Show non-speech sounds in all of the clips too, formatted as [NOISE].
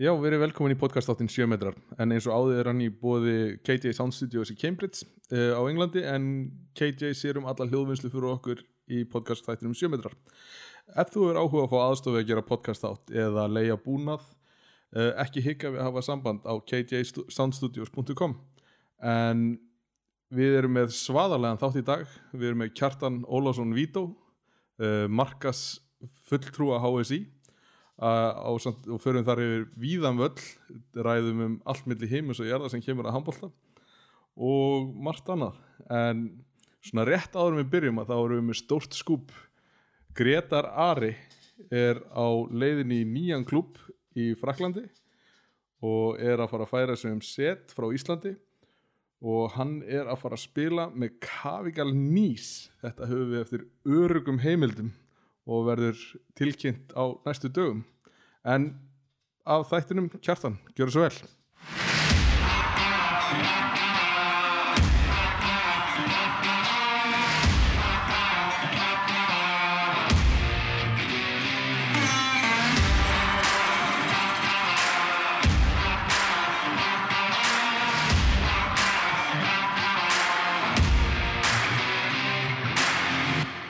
Já, verið velkomin í podcastáttin 7 metrar. En eins og áður er hann í bóði KJ Sound Studios í Cambridge uh, á Englandi en KJ sér um alla hljóðvinnslu fyrir okkur í podcastáttinum 7 metrar. Ef þú er áhuga að fá aðstofi að gera podcastátt eða leia búnað uh, ekki hika við að hafa samband á kjsoundstudios.com en við erum með svaðarlegan þátt í dag. Við erum með Kjartan Ólásson Vító uh, Markas fulltrúa HSI og förum þar yfir víðan völl ræðum um allt millir heimus og jarða sem kemur að handbólta og margt annað. En svona rétt áður við byrjum að þá erum við með stórt skúp. Gretar Ari er á leiðinni í nýjan klub í Fraklandi og er að fara að færa sig um set frá Íslandi. Og hann er að fara að spila með Kavigal Nýs. Þetta höfum við eftir örugum heimildum og verður tilkynnt á næstu dögum. En af þættinum kjartan, gjör það svo vel.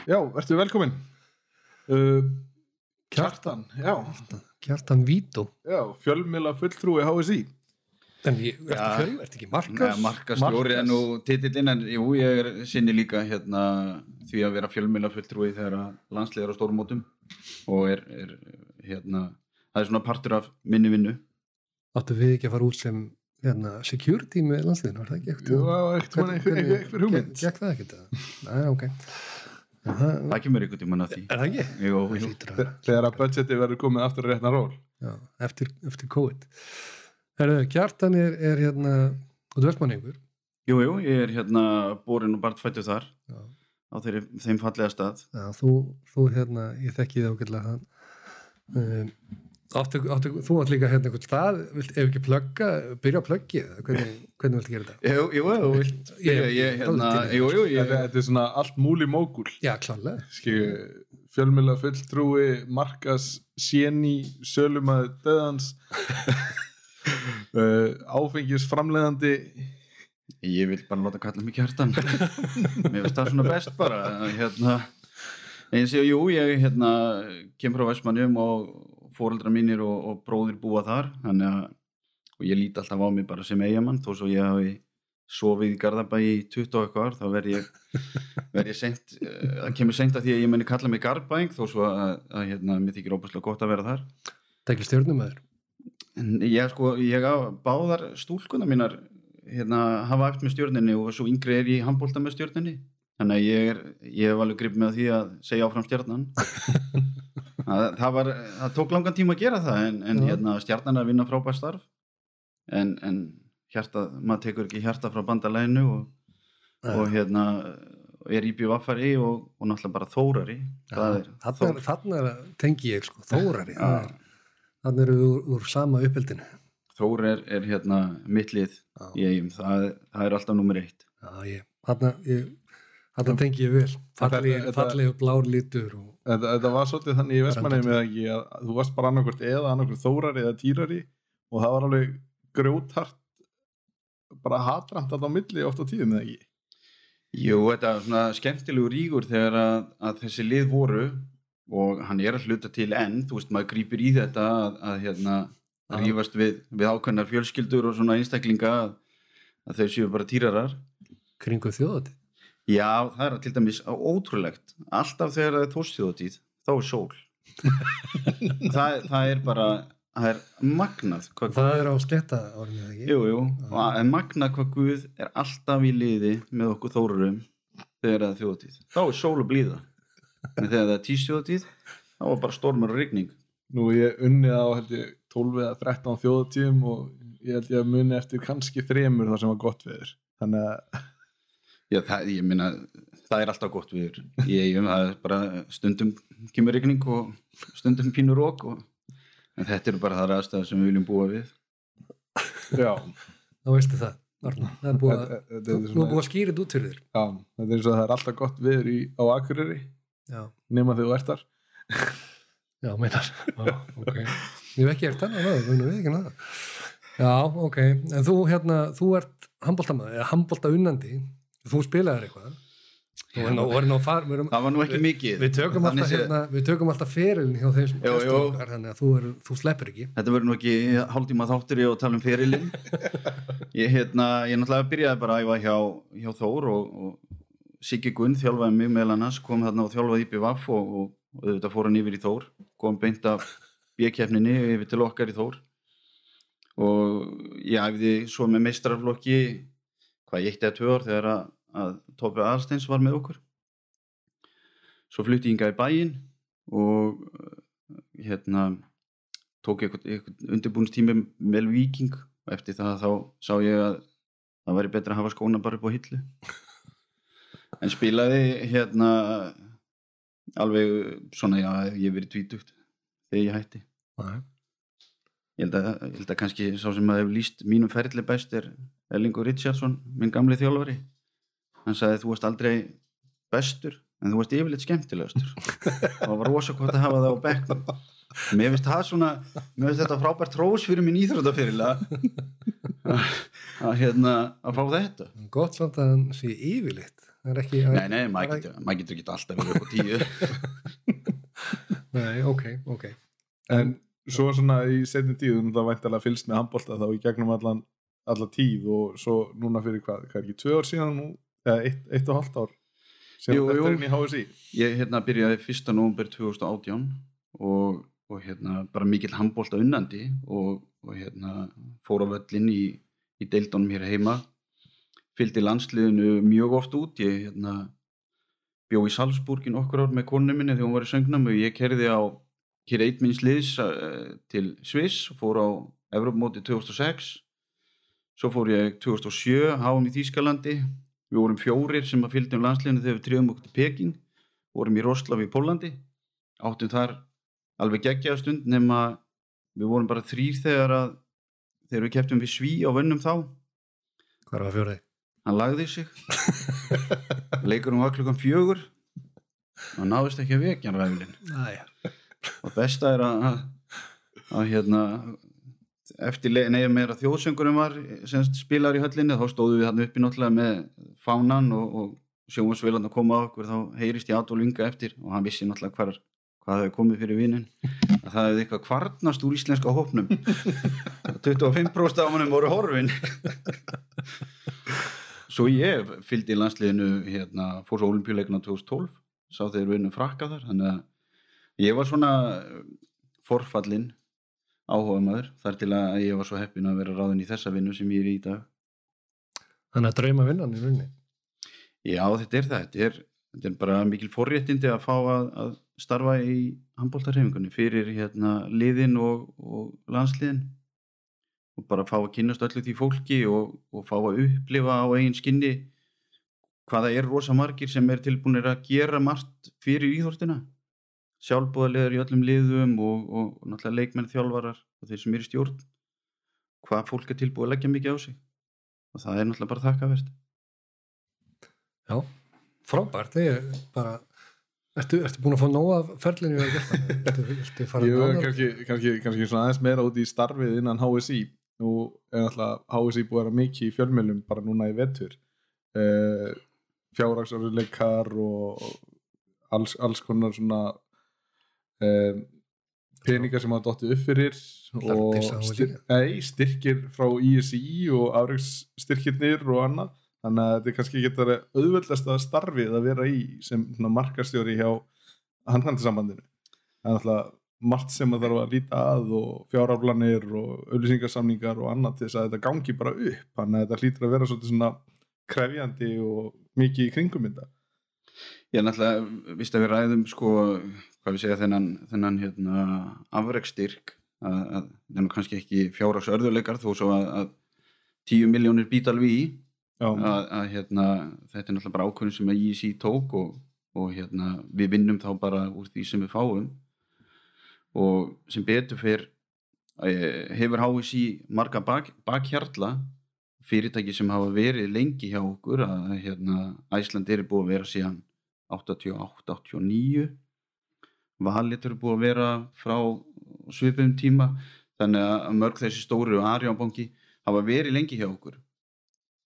Já, ertu velkomin uh, Kjartan, já. Kjartan Vító. Já, fjölmila fulltrúi HSI En ég, ertu Já. fjöl, ertu ekki markas? Nei, markastjóri er nú titillinn en jú, ég er sinni líka hérna því að vera fjölmjöla fulltrúi þegar að landsliðar á stórmótum og er, er hérna það er svona partur af minni vinnu. Áttu við ekki að fara út sem hérna, security með landsliðinu, var það ekki Jú, það var ekkert mann Hvernig- eitthvað hugmynd. Gekk það ekkert það? Nei, ok. En það, það kemur einhvern tímann að því. Er það ekki? jú, Það jú. Þegar að budgeti verður komið aftur að rétna ról. Já, eftir, eftir COVID. Herðu, Kjartan er, er hérna og dversmanningur jú, jú, ég er hérna borin og barnfættu þar Já. á þeirri, þeim fallega stað. Já, þú, þú hérna, ég þekki þið ágætlega hann um, áttu, áttu, þú átt líka hérna einhvern stað, vilt, ef ekki plugga byrja að pluggi, hvernig, hvernig viltu gera þetta? jú, jú, þú vilt ég, ég, hérna, jú, jú, Þetta ég, þetta er svona allt múli mógul. Já, klálega. Fjölmila fulltrúi markas séni sölumæði döðans [LAUGHS] áfengis framleiðandi ég vil bara láta kalla mig kjartan mér finnst það svona best bara hérna. Eins og jú, ég hérna kem frá Vestmannum og fóreldra mínir og, og bróðir búa þar þannig að ég líti alltaf á mig bara sem eigamann þó svo ég hafi sofið í Garðabæ í 20 og eitthvað ár, þá verð ég verð ég seint, eh, það kemur seint að því að ég meni kalla mig Garðbæng þó svo að, að hérna, mér þykir óbærslega gott að vera þar. Það er ekki stjórnumæður En ég sko, ég á báðar stúlkuna mínar hérna, hafa eftir með stjórninni og svo yngri er ég í handbólta með stjórninni þannig að ég, er, ég hef alveg gripið með því að segja áfram stjórnan það, [LAUGHS] það var það tók langan tíma að gera það en, en hérna, stjórnan er að vinna frábært starf. En, en hjarta, maður tekur ekki hjarta frá bandalæðinu og, og hérna er í bjöfaffari og, og náttúrulega bara þórari. Þarna, þarna tengi ég sko, þórari. Þannig eru við úr, úr sama uppeldinu. Þór er, er hérna mittlið í eigum, það, það er alltaf nummer eitt. Já, ég, þarna, ég, þarna tengi ég vel. Falli, Þetta- fallegu blár litur og, þetta, þetta var svolítið þannig í Vestmanni með ekki að þú varst bara annarkvort eða annarkvort þórari eða týrari og það var alveg grjóthart bara hatramt að á milli oft á tíðum eða ekki? Jú, þetta er svona skemmtilegu rígur þegar að, að þessi lið voru og hann er að hluta til enn, þú veist, maður grýpir í þetta að, að hérna rífast við, við ákveðnar fjölskyldur og svona einstaklinga að, að þau séu bara týrarar. Kringu þjóðati Já, það er til dæmis ótrúlegt. Alltaf þegar það er þórsþjóðatíð þá er sól. [LAUGHS] Það, það er bara, það er magnað hvað Það er á sletta eða ekki? Jú, jú, og en magnað hvað Guð er alltaf í liði með okkur þórurum þegar það er þjóðatíð þá er sól og blíða. En þegar það er tístjóðatíð þá er bara stormur og rigning. Nú ég unnið á held ég 12 eða 13 þjóðatíðum og ég held ég að muni eftir kannski þremur þar sem var gott veður. Þannig að Já, það, ég minna, það er alltaf gott við í eigum, það er bara stundum kemur rigning og stundum pínur og en þetta eru bara það aðstæða sem við viljum búa við. Já, Þá veistu það, Arna Það er búið að, nú er búið að skýra þetta út fyrir þér. Já, þetta er eins og það er alltaf gott veður í, á Akureyri Já, nema þegar þú ert þar. Já, meinar. Já, ok. Ég hef ekki eftir hann, það, það, það, það, já, ok. En þú hérna, þú ert handbóltamaður, eða handbólta unnandi þú spilaðir eitthvað? Og hérna, og hérna, far, við, erum, það var nú ekki mikið. við tökum Þannig alltaf sé- hérna, við tökum alltaf ferilin hjá þeim sem okkar, þannig að þú, er, þú sleppir ekki. Þetta verður nú ekki hálftíma þáttur í að tala um ferilinn. [LAUGHS] Ég, hérna, ég náttúrulega byrjaði bara að æfa hjá, hjá Þór og, og Siggi Gunn þjálfaði mig meðal annars, kom þarna og þjálfaði í BVF og, og, og auðvitað fór hann yfir í Þór, kom beint af bjökeppninni yfir til okkar í Þór. Og ég æfði svo með meistaraflokki hvað ég eitt eða tvö ár þegar að, að Tópi Aðalsteins var með okkur. Svo flutti ég hingað í bæinn og hérna tók eitthvað, eitthvað undirbúinstími með viking og eftir það þá sá ég að það væri betra að hafa skóna bara upp á hillu en spilaði hérna alveg svona já, ég hef verið tvítugt þegar ég hætti Nei. ég held að, ég held að kannski sá sem að hef líst mínum ferli best er Erlingur Richardson, minn gamli þjálfari. Hann sagði þú varst aldrei bestur en þú varst yfirleitt skemmtilegastur. Það var rosa gott að hafa það á bekknum. Mér finnst það svona mér finnst þetta frábært trós fyrir minn íþróttafyrirla að hérna að fá þetta. Gott samt að hann sé yfirleitt. Er ekki nei, nei, maður getur, maður getur ekki alltaf verið upp á tíu. Nei, ok, ok. En svo svona í setjum tíðum það væntalega fylgst með handbólta þá í gegnum allan alla tíð og svo núna fyrir hvað, hvað er ekki, tvö ár síðan nú? Eða eitt, eitt og halvt ár sem Jú, þetta er inn í HSI ég hérna byrjaði 1. november 2018 og, og hérna bara mikill handbólta unnandi og, og hérna fór á völlin í, í deildunum hér heima. Fylgdi landsliðinu mjög oft út. Ég hérna bjó í Salzburgin okkur ár með konu minni þegar hún var í söngnum og ég kerði á hér eitminns liðs uh, til Sviss og fór á Evropamóti 2006 svo fór ég 2007 háum í Þýskalandi. Við vorum fjórir sem að fylgdi um landsliðinu þegar við trefum okkur til Peking. Vorum í Roslav í Pólandi áttum þar alveg geggjaða stund nema við vorum bara þrýr þegar að þegar við keftum við sví á vönnum þá. Hvað var fjórið? hann lagði sig. [LAUGHS] Leikurum var klukkan fjögur. Og náðist ekki að vekja hann ræfilinn Næja, og besta er að, að, að hérna eftir nefnum meira þjóðsöngurum var sem spilar í höllinni þá stóðum við hann uppi náttúrulega með fánan og, og sjónvarsvilan að koma á okkur þá heyrist ég Adolf Inga eftir og hann vissi náttúrulega hvar, hvað hefði komið fyrir vinin að það hefði eitthvað kvarnast úr íslenska hópnum. [LAUGHS] 25% af mannum voru horfin. Svo ég fylgdi landsliðinu hérna, fór svo olimpíuleikuna 2012 sá þeir vinnum frakka þar þannig að ég var svona forfallinn áhuga maður þar til að ég var svo heppin að vera ráðin í þessa vinnu sem ég er í í dag. Þannig að drauma vinnan í rauninni? Já þetta er það þetta er, þetta er bara mikil forréttindi að fá að, að starfa í handbóltarhefingunni fyrir hérna liðin og, og landsliðin. Og bara fá að kynast öllu því fólki og, og fá að upplifa á eigin skinni hvaða er rosa margir sem er tilbúinir að gera margt fyrir íþórtina sjálfbúðarlegar í öllum liðum og, og, og náttúrulega leikmenn þjálfarar og þeir sem eru í stjórn hvað fólk er tilbúið að leggja mikið á sig. Og það er náttúrulega bara þakkavert já, frábært. Ég er bara Ertu, ertu búin að fá nóg af ferlinu að gera það? Ertu, ertu fara Jú, kannski, kannski, kannski svona aðeins meira út í starfið innan HSI nú er alltaf HSI búið að vera mikið í fjölmjölum bara núna í vetur. Uh, fjárhagsarleikar og alls, alls konar svona um, peningar sem hafa dottið upp fyrir og styr, nei, styrkir frá ISI og afreiksstyrkirnir og annað. Þannig að þetta kannski getur auðveldast að starfið að vera í sem svona markastjóri hjá handhandisambandinu það er alltaf margt sem að þarf að líta að og fjáraflanir og auðlýsingarsamningar og annað til þess að þetta gangi bara upp. Þannig að þetta hlýtur að vera svona krefjandi og mikið í kringum þetta Ég er náttúrulega, vist að við ræðum sko, hvað við segja, þennan, þennan hérna, afrekstyrk að, að það er kannski ekki fjárhags örðuleikar þó svo að, að 10 miljónir být alveg í. Að, að hérna, þetta er náttúrulega bara ákvörðin sem að ISI tók og, og hérna, við vinnum þá bara úr því sem við fáum. Og sem betur fyrr eh, hefur HSI marga bak, bakhjarla fyrirtæki sem hafa verið lengi hjá okkur að hérna, Æsland er búið að vera síðan 88-89 Valit eru búið að vera frá svipum tíma þannig að mörg þessi stóru og Arjónbanki hafa verið lengi hjá okkur.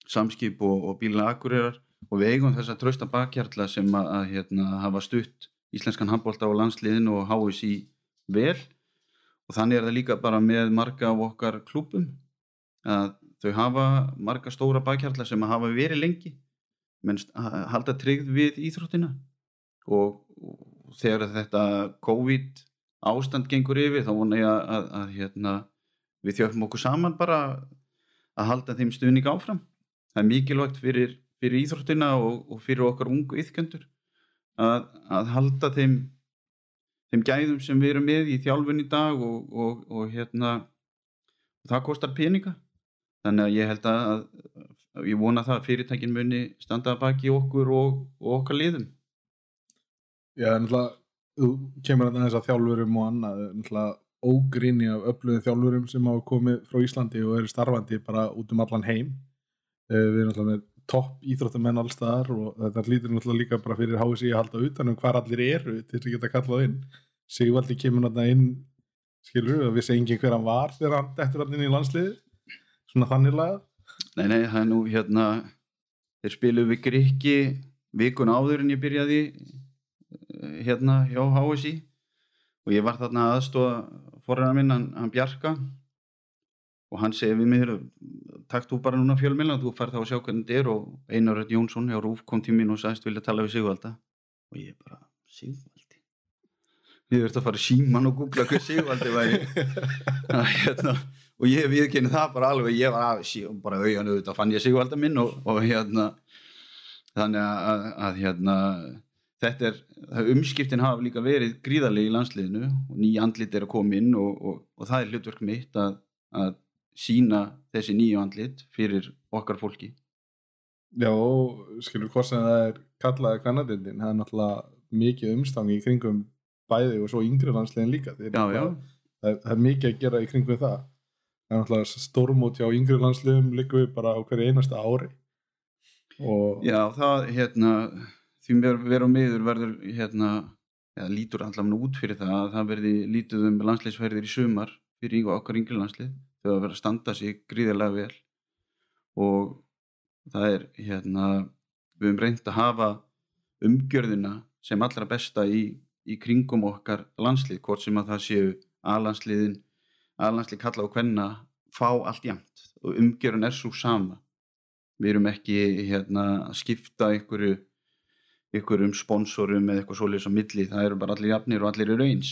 Samskip og, og bíla akkurirar og við eigum þessa trösta bakhjartla sem að, að hérna, hafa stutt íslenskan handbólta á landsliðin og háis í vel. Og þannig er það líka bara með marga af okkar klúpum að þau hafa marga stóra bakhjartla sem hafa verið lengi menn halda tryggð við íþróttina. Og, og þegar þetta COVID ástand gengur yfir þá vona ég að, að, að hérna, við þjófum okkur saman bara að halda þeim stuðning áfram. Það er mikilvægt fyrir, fyrir íþróttina og, og fyrir okkar ungu yðkjöndur að, að halda þeim þeim gæðum sem við erum með í þjálfun í dag og, og hérna það kostar peninga þannig að ég held að, að ég vona það að fyrirtækin muni standa baki okkur og, og okkar liðum. Já, náttúrulega þú kemur að þess að þjálfurum og annað náttúrulega ógrinni af öflugum þjálfurum sem hafa komið frá Íslandi og eru starfandi bara út um allan heim. Eh, við erum alltaf með topp íþróttamenn allstaðar og þetta lítur náttúrulega líka bara fyrir hási að halda utanum hvar allir eru til þess að geta kallað inn. Sigvaldi kemur náttúrulega inn skilur við að segjum ekki hver hann var þegar hann dettur allir inn í landsliði svona þannig lagað? Nei, nei, það er nú hérna þeir spiluðu við Grikki vikun áður en ég byrjaði eh, hérna hjá HSI og ég var þarna aðstóða forræðar minn, hann, hann Bjarka. Og hann segi við mig takk þú bara núna fjölmjöla þú fær þá að sjá hvernig þetta er. Og Einar Rött Jónsson hjá Rúf kom til mín og sagðist vilja tala við Sigvalda. Og ég bara, Sigvaldi? Ég verði að fara síman og googla hvað Sigvaldi væri. [LAUGHS] Hérna, og ég viðkynni það bara alveg ég var að, bara auðan auðvitað fann ég Sigvalda minn og, og hérna þannig að, að hérna þetta er, umskiptin hafa líka verið gríðarlega í landsliðinu og ný andlit er að koma inn og, og, og það er hlutverk mitt að, að sína þessi nýju andlit fyrir okkar fólki Já, skilur hvort sem það er kallaði kannadindin, það er náttúrulega mikið umstangi í kringum bæði og svo yngri landslegin líka já, já. Það, er, það er mikið að gera í kringum það það er náttúrulega stórmót hjá yngri landslegum líka við bara á hverju einasta ári. Og... Já, það hérna, því við erum meður verður hérna, ja, lítur allavega út fyrir það að það verði lítið um landsleisferðir í sumar fyrir okkar yngri landslið þau að vera að standa sig gríðilega vel. Og það er hérna við höfum reynd að hafa umgjörðina sem allra besta í, í kringum okkar landslið hvort sem að það séu aðlandsliðin aðlandslið kalla á hvenna fá allt jæmt og umgjörðin er svo sama. Við erum ekki hérna að skipta einhverju einhverjum sponsorum eða eitthvað svolítið sem milli, það eru bara allir jafnir og allir eru eins.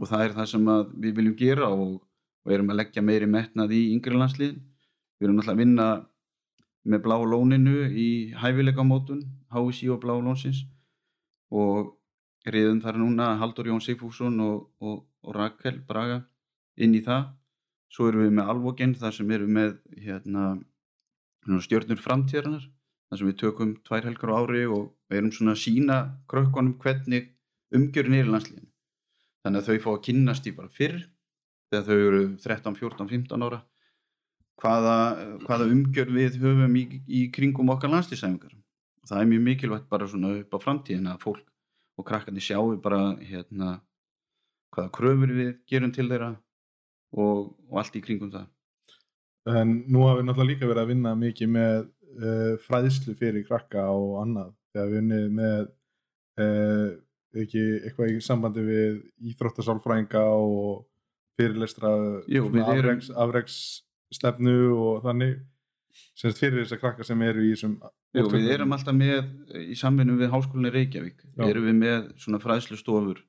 Og það er það sem við viljum gera og og erum að leggja meiri metnað í yngri landsliðin. Við erum alltaf að vinna með blá lóninu í hæfileika mótun, HSI og blá lónsins. Og reyðum þar núna Haldur Jón Sigfússon og, og, og Rakel Braga inn í það. Svo erum við með Alvoginn þar sem erum með hérna, stjórnur framtíðarnar þar sem við tökum tvær helgar á ári og erum svona að sína krökkunum hvernig umgjörun er í landsliðinu. Þannig að þau fá að kynnast í bara fyrr þegar þau eru 13, 14, 15 ára hvaða, hvaða umgjörð við höfum í, í kringum okkar landslýsæfingar það er mjög mikilvægt bara svona upp á framtíðin að fólk og krakkandi sjáu bara hérna hvaða kröfur við gerum til þeirra og, og allt í kringum það. En nú hafum við náttúrulega líka verið að vinna mikið með uh, fræðslu fyrir krakka og annað. Þegar við vinnið með uh, ekki eitthvað í sambandi við íþróttasálfrænga og fyrirlestra afregs, afregsstefnu og þannig semst fyrir þess að krakka sem eru í þessum Jú, við erum alltaf með í samvinnu við Háskólinni Reykjavík Já. erum við með svona fræðslu stofur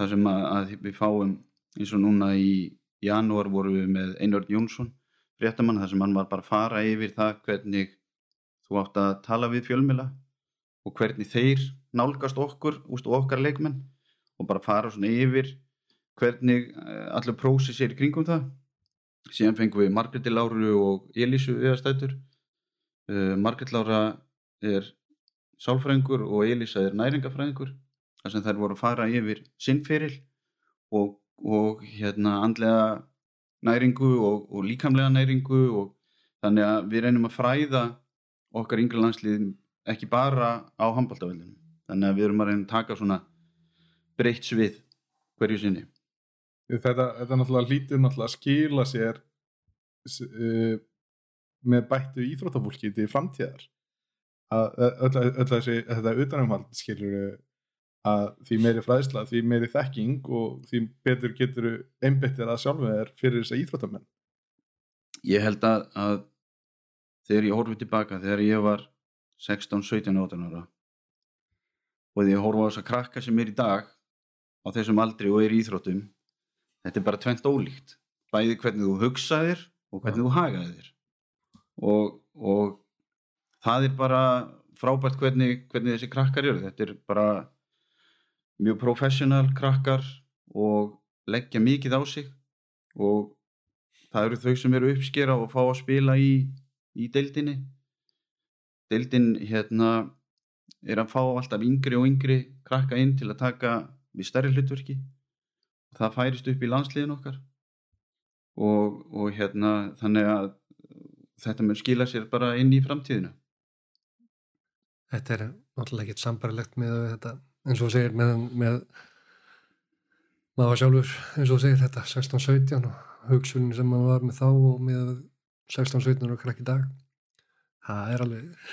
þar sem að, að við fáum eins og núna í janúar vorum við með Einard Jónsson fréttamann þar sem hann var bara að fara yfir það hvernig þú átt að tala við fjölmila og hvernig þeir nálgast okkur úst, og okkar leikmenn og bara fara svona yfir hvernig eh, allur prósess er í kringum það. Síðan fengum við Margreti Láru og Elísu viðastættur uh, eh, Margret Lára er sálfræðingur og Elísa er næringafræðingur þar sem þær voru að fara yfir sinnferil og, og hérna andlega næringu og, og líkamlega næringu og þannig að við reynum að fræða okkar yngre landslið ekki bara á handbóltaveldinu þannig að við erum að reyna að taka svona breytt svið hverju sinni. Þetta, þetta náttúrulega hlýtur náttúrulega að skila sér uh, með bættu íþróttafólki til framtíðar. Að öll, öll þessi þetta utanumhald skilur að því meiri fræðsla, því meiri þekking og því betur getur einbyttir að sjálfu þér fyrir þessa íþróttamenn. Ég held að, að þegar ég horfið tilbaka þegar ég var 16, 17, 18 ára og því ég horfa á þess að krakka sem er í dag á þessum aldri og er í íþróttum þetta er bara tvent ólíkt. Bæði hvernig þú hugsaðir og hvernig þú hagaðir og, og það er bara frábært hvernig, hvernig þessi krakkar eru. Þetta er bara mjög professional krakkar og leggja mikið á sig og það eru þau sem eru uppskera og fá að spila í, í deildinni. Deildin hérna er að fá alltaf yngri og yngri krakka inn til að taka við stærri hlutverki. Það færist upp í landsliðin okkar og, og hérna þannig að þetta mun skila sér bara inn í framtíðina. Þetta er náttúrulega ekkert sambarilegt með þetta eins og segir með, með maður sjálfur eins og segir þetta 16-17 og hugsunin sem maður var með þá og með 16-17 og krakk í dag. Það er alveg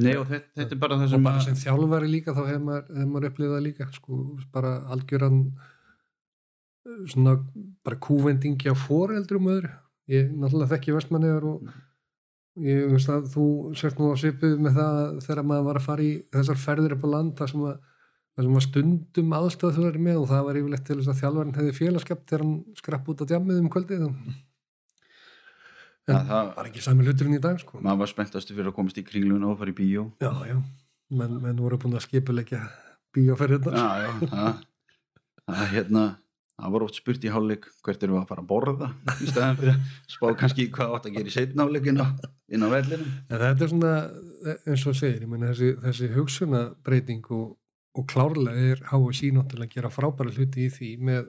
Nei og þetta, þetta er bara það og sem bara að sem þjálfari líka þá hefur maður, hef maður upplifað líka sko, bara algjöran eh, svona bara kúvendingi á foreldrum öðru. Ég náttúrulega þekki vestmanniðar og ég veist að þú sért nú á svipuð með það þegar maður var að fara í þessar ferðir upp á land þar sem að, sem að stundum aðstöð þú verið með og það var yfirleitt til þess að þjálfarin hefði félagskap þegar hann skrapp út á djammið um kvöldið en Ja, það, var ekki sami hluturinn í dag sko. maður var spenntastu fyrir að komast í kringlun og fara í bíó. Já, já, menn, menn voru búin að skipulegja bíóferðirnar já, já, það, það, hérna, það var oft spurt í hálfleik hvert eru að fara að borða í staðan fyrir að spá kannski hvað átt að gera í hálfleik inn á, vellinum. En þetta er svona, eins og segir, meina þessi, þessi hugsunabreiting og, og klárlega er HSI náttúrulega að gera frábæra hluti í því með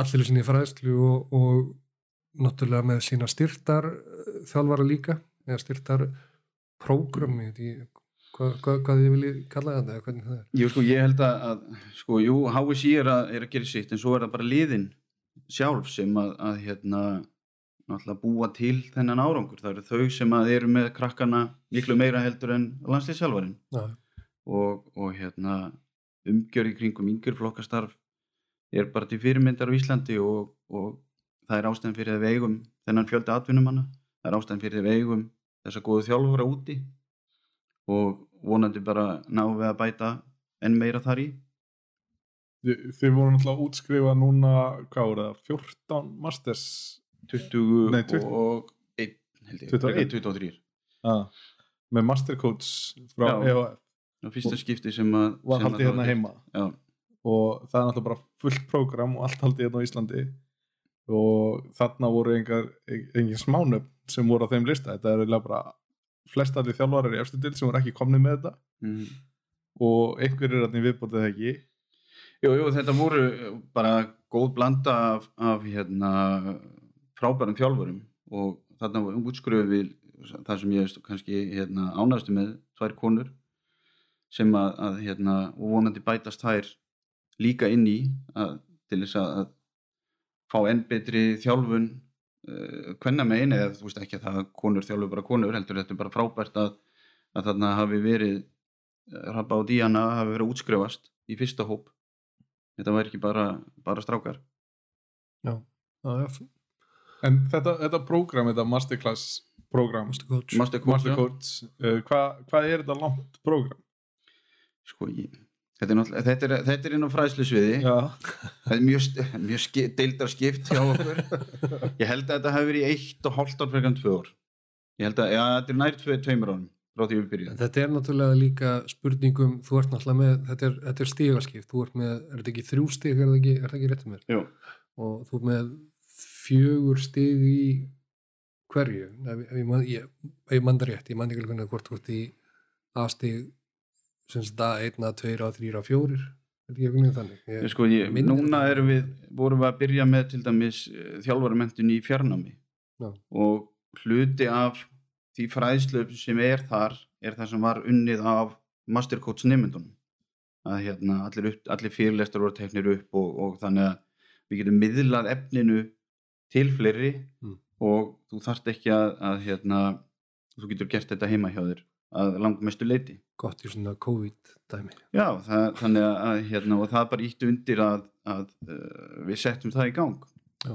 allir sinni fræðslu og, og náttúrulega með sína styrtar eh, þjálfara líka, eða styrtar prógrami, hvað, hvað, hvað ég vilji kalla þetta, eða hvernig það er. Jú, sko, ég held að, að sko, jú, HSI er að, er að gera sitt en svo er það bara liðin sjálf sem að, að hérna, náttúrulega búa til þennan árangur. Það eru þau sem að eru með krakkana miklu meira heldur en landslýsjálfarinn Já, og, og hérna, umgjör í kringum yngur flokkastarf er bara til fyrirmyndar á Íslandi og, og það er ástæðan fyrir að við eigum þennan fjöldi atvinnumanna, það er ástæðan fyrir að við eigum þessa góðu þjálfura úti og vonandi bara náum við að bæta enn meira þar í. Þi- þið voru náttúrulega að útskrifa núna hvað voru það, 14 masters? 20 Nei, 20 og 1 held ég, 21. 23 að, með mastercoach frá. EOF og fyrsta skipti sem að var haldið hérna heima. Já, og það er náttúrulega bara fullt prógram og allt haldið hérna á Íslandi. Og þarna voru engar, engin smánöfn sem voru á þeim lista. Þetta er eiginlega bara flest allir þjálfarar í efstu til sem voru ekki komni með þetta. Mm. og einhverjir er þarna í viðbótið ekki? Jú, jú, þetta voru bara góð blanda af, af hérna, frábærum þjálfurum. Og þarna voru við það sem ég kannski hérna, ánægstu með tvær konur sem að, að hérna, vonandi bætast þær líka inn í að, til þess að, að fá enn betri þjálfun uh, hvenna megin eða þú veist ekki að það að konur þjálfu bara konur heldur þetta er bara frábært að, að þarna hafi verið Rabba og Díana hafi verið útskrifast í fyrsta hóp þetta væri ekki bara, bara strákar já, já, en þetta, þetta prógram, þetta masterclass prógram, Master Coach. Master Coach, já. mastercoach uh, hvað hva er þetta langt prógram? Sko, ég, þetta er náttúrulega þetta er, þetta er inn á fræðslusviði. Já, það er mjög, mjög ski, deildar skipt hjá okkur. [LAUGHS] Ég held að þetta hafi verið í eitt og hálft ár fyrir en tvö ár. Ég held að, já, þetta er nær tvö, tveimur árum frá því við En byrjuðum. Þetta er náttúrulega líka spurningum, þú ert náttúrulega með, þetta er, þetta er stigaskipt, þú ert með, er þetta ekki þrjú stig, er þetta ekki, er þetta ekki rétt mér? Jú. Og þú ert með fjögur stig í hverju, ef, ef ég, man- ég, ég manda rétt, ég mandi ekki hvernig hvort þú ert í A-stig, sem sagt A1, A2, A3, A4, er þetta ekki einhvern veginn þannig? Ég, sko, ég, núna erum við vorum við að byrja með til dæmis þjálfaramentun í fjarnámi Já. og hluti af því fræðslu sem er þar er það sem var unnið af mastercoach nefndunum að hérna, allir, upp, allir fyrirlestur voru teknir upp og, og þannig að við getum miðlað efninu til fleiri Mm. og þú þarft ekki að, að hérna, þú getur gert þetta heima hjá þér að langmestu leiti gott í svona COVID-dæmi Já, það, þannig að, hérna, og það bara ítti undir að, að uh, við settum það í gang. Já,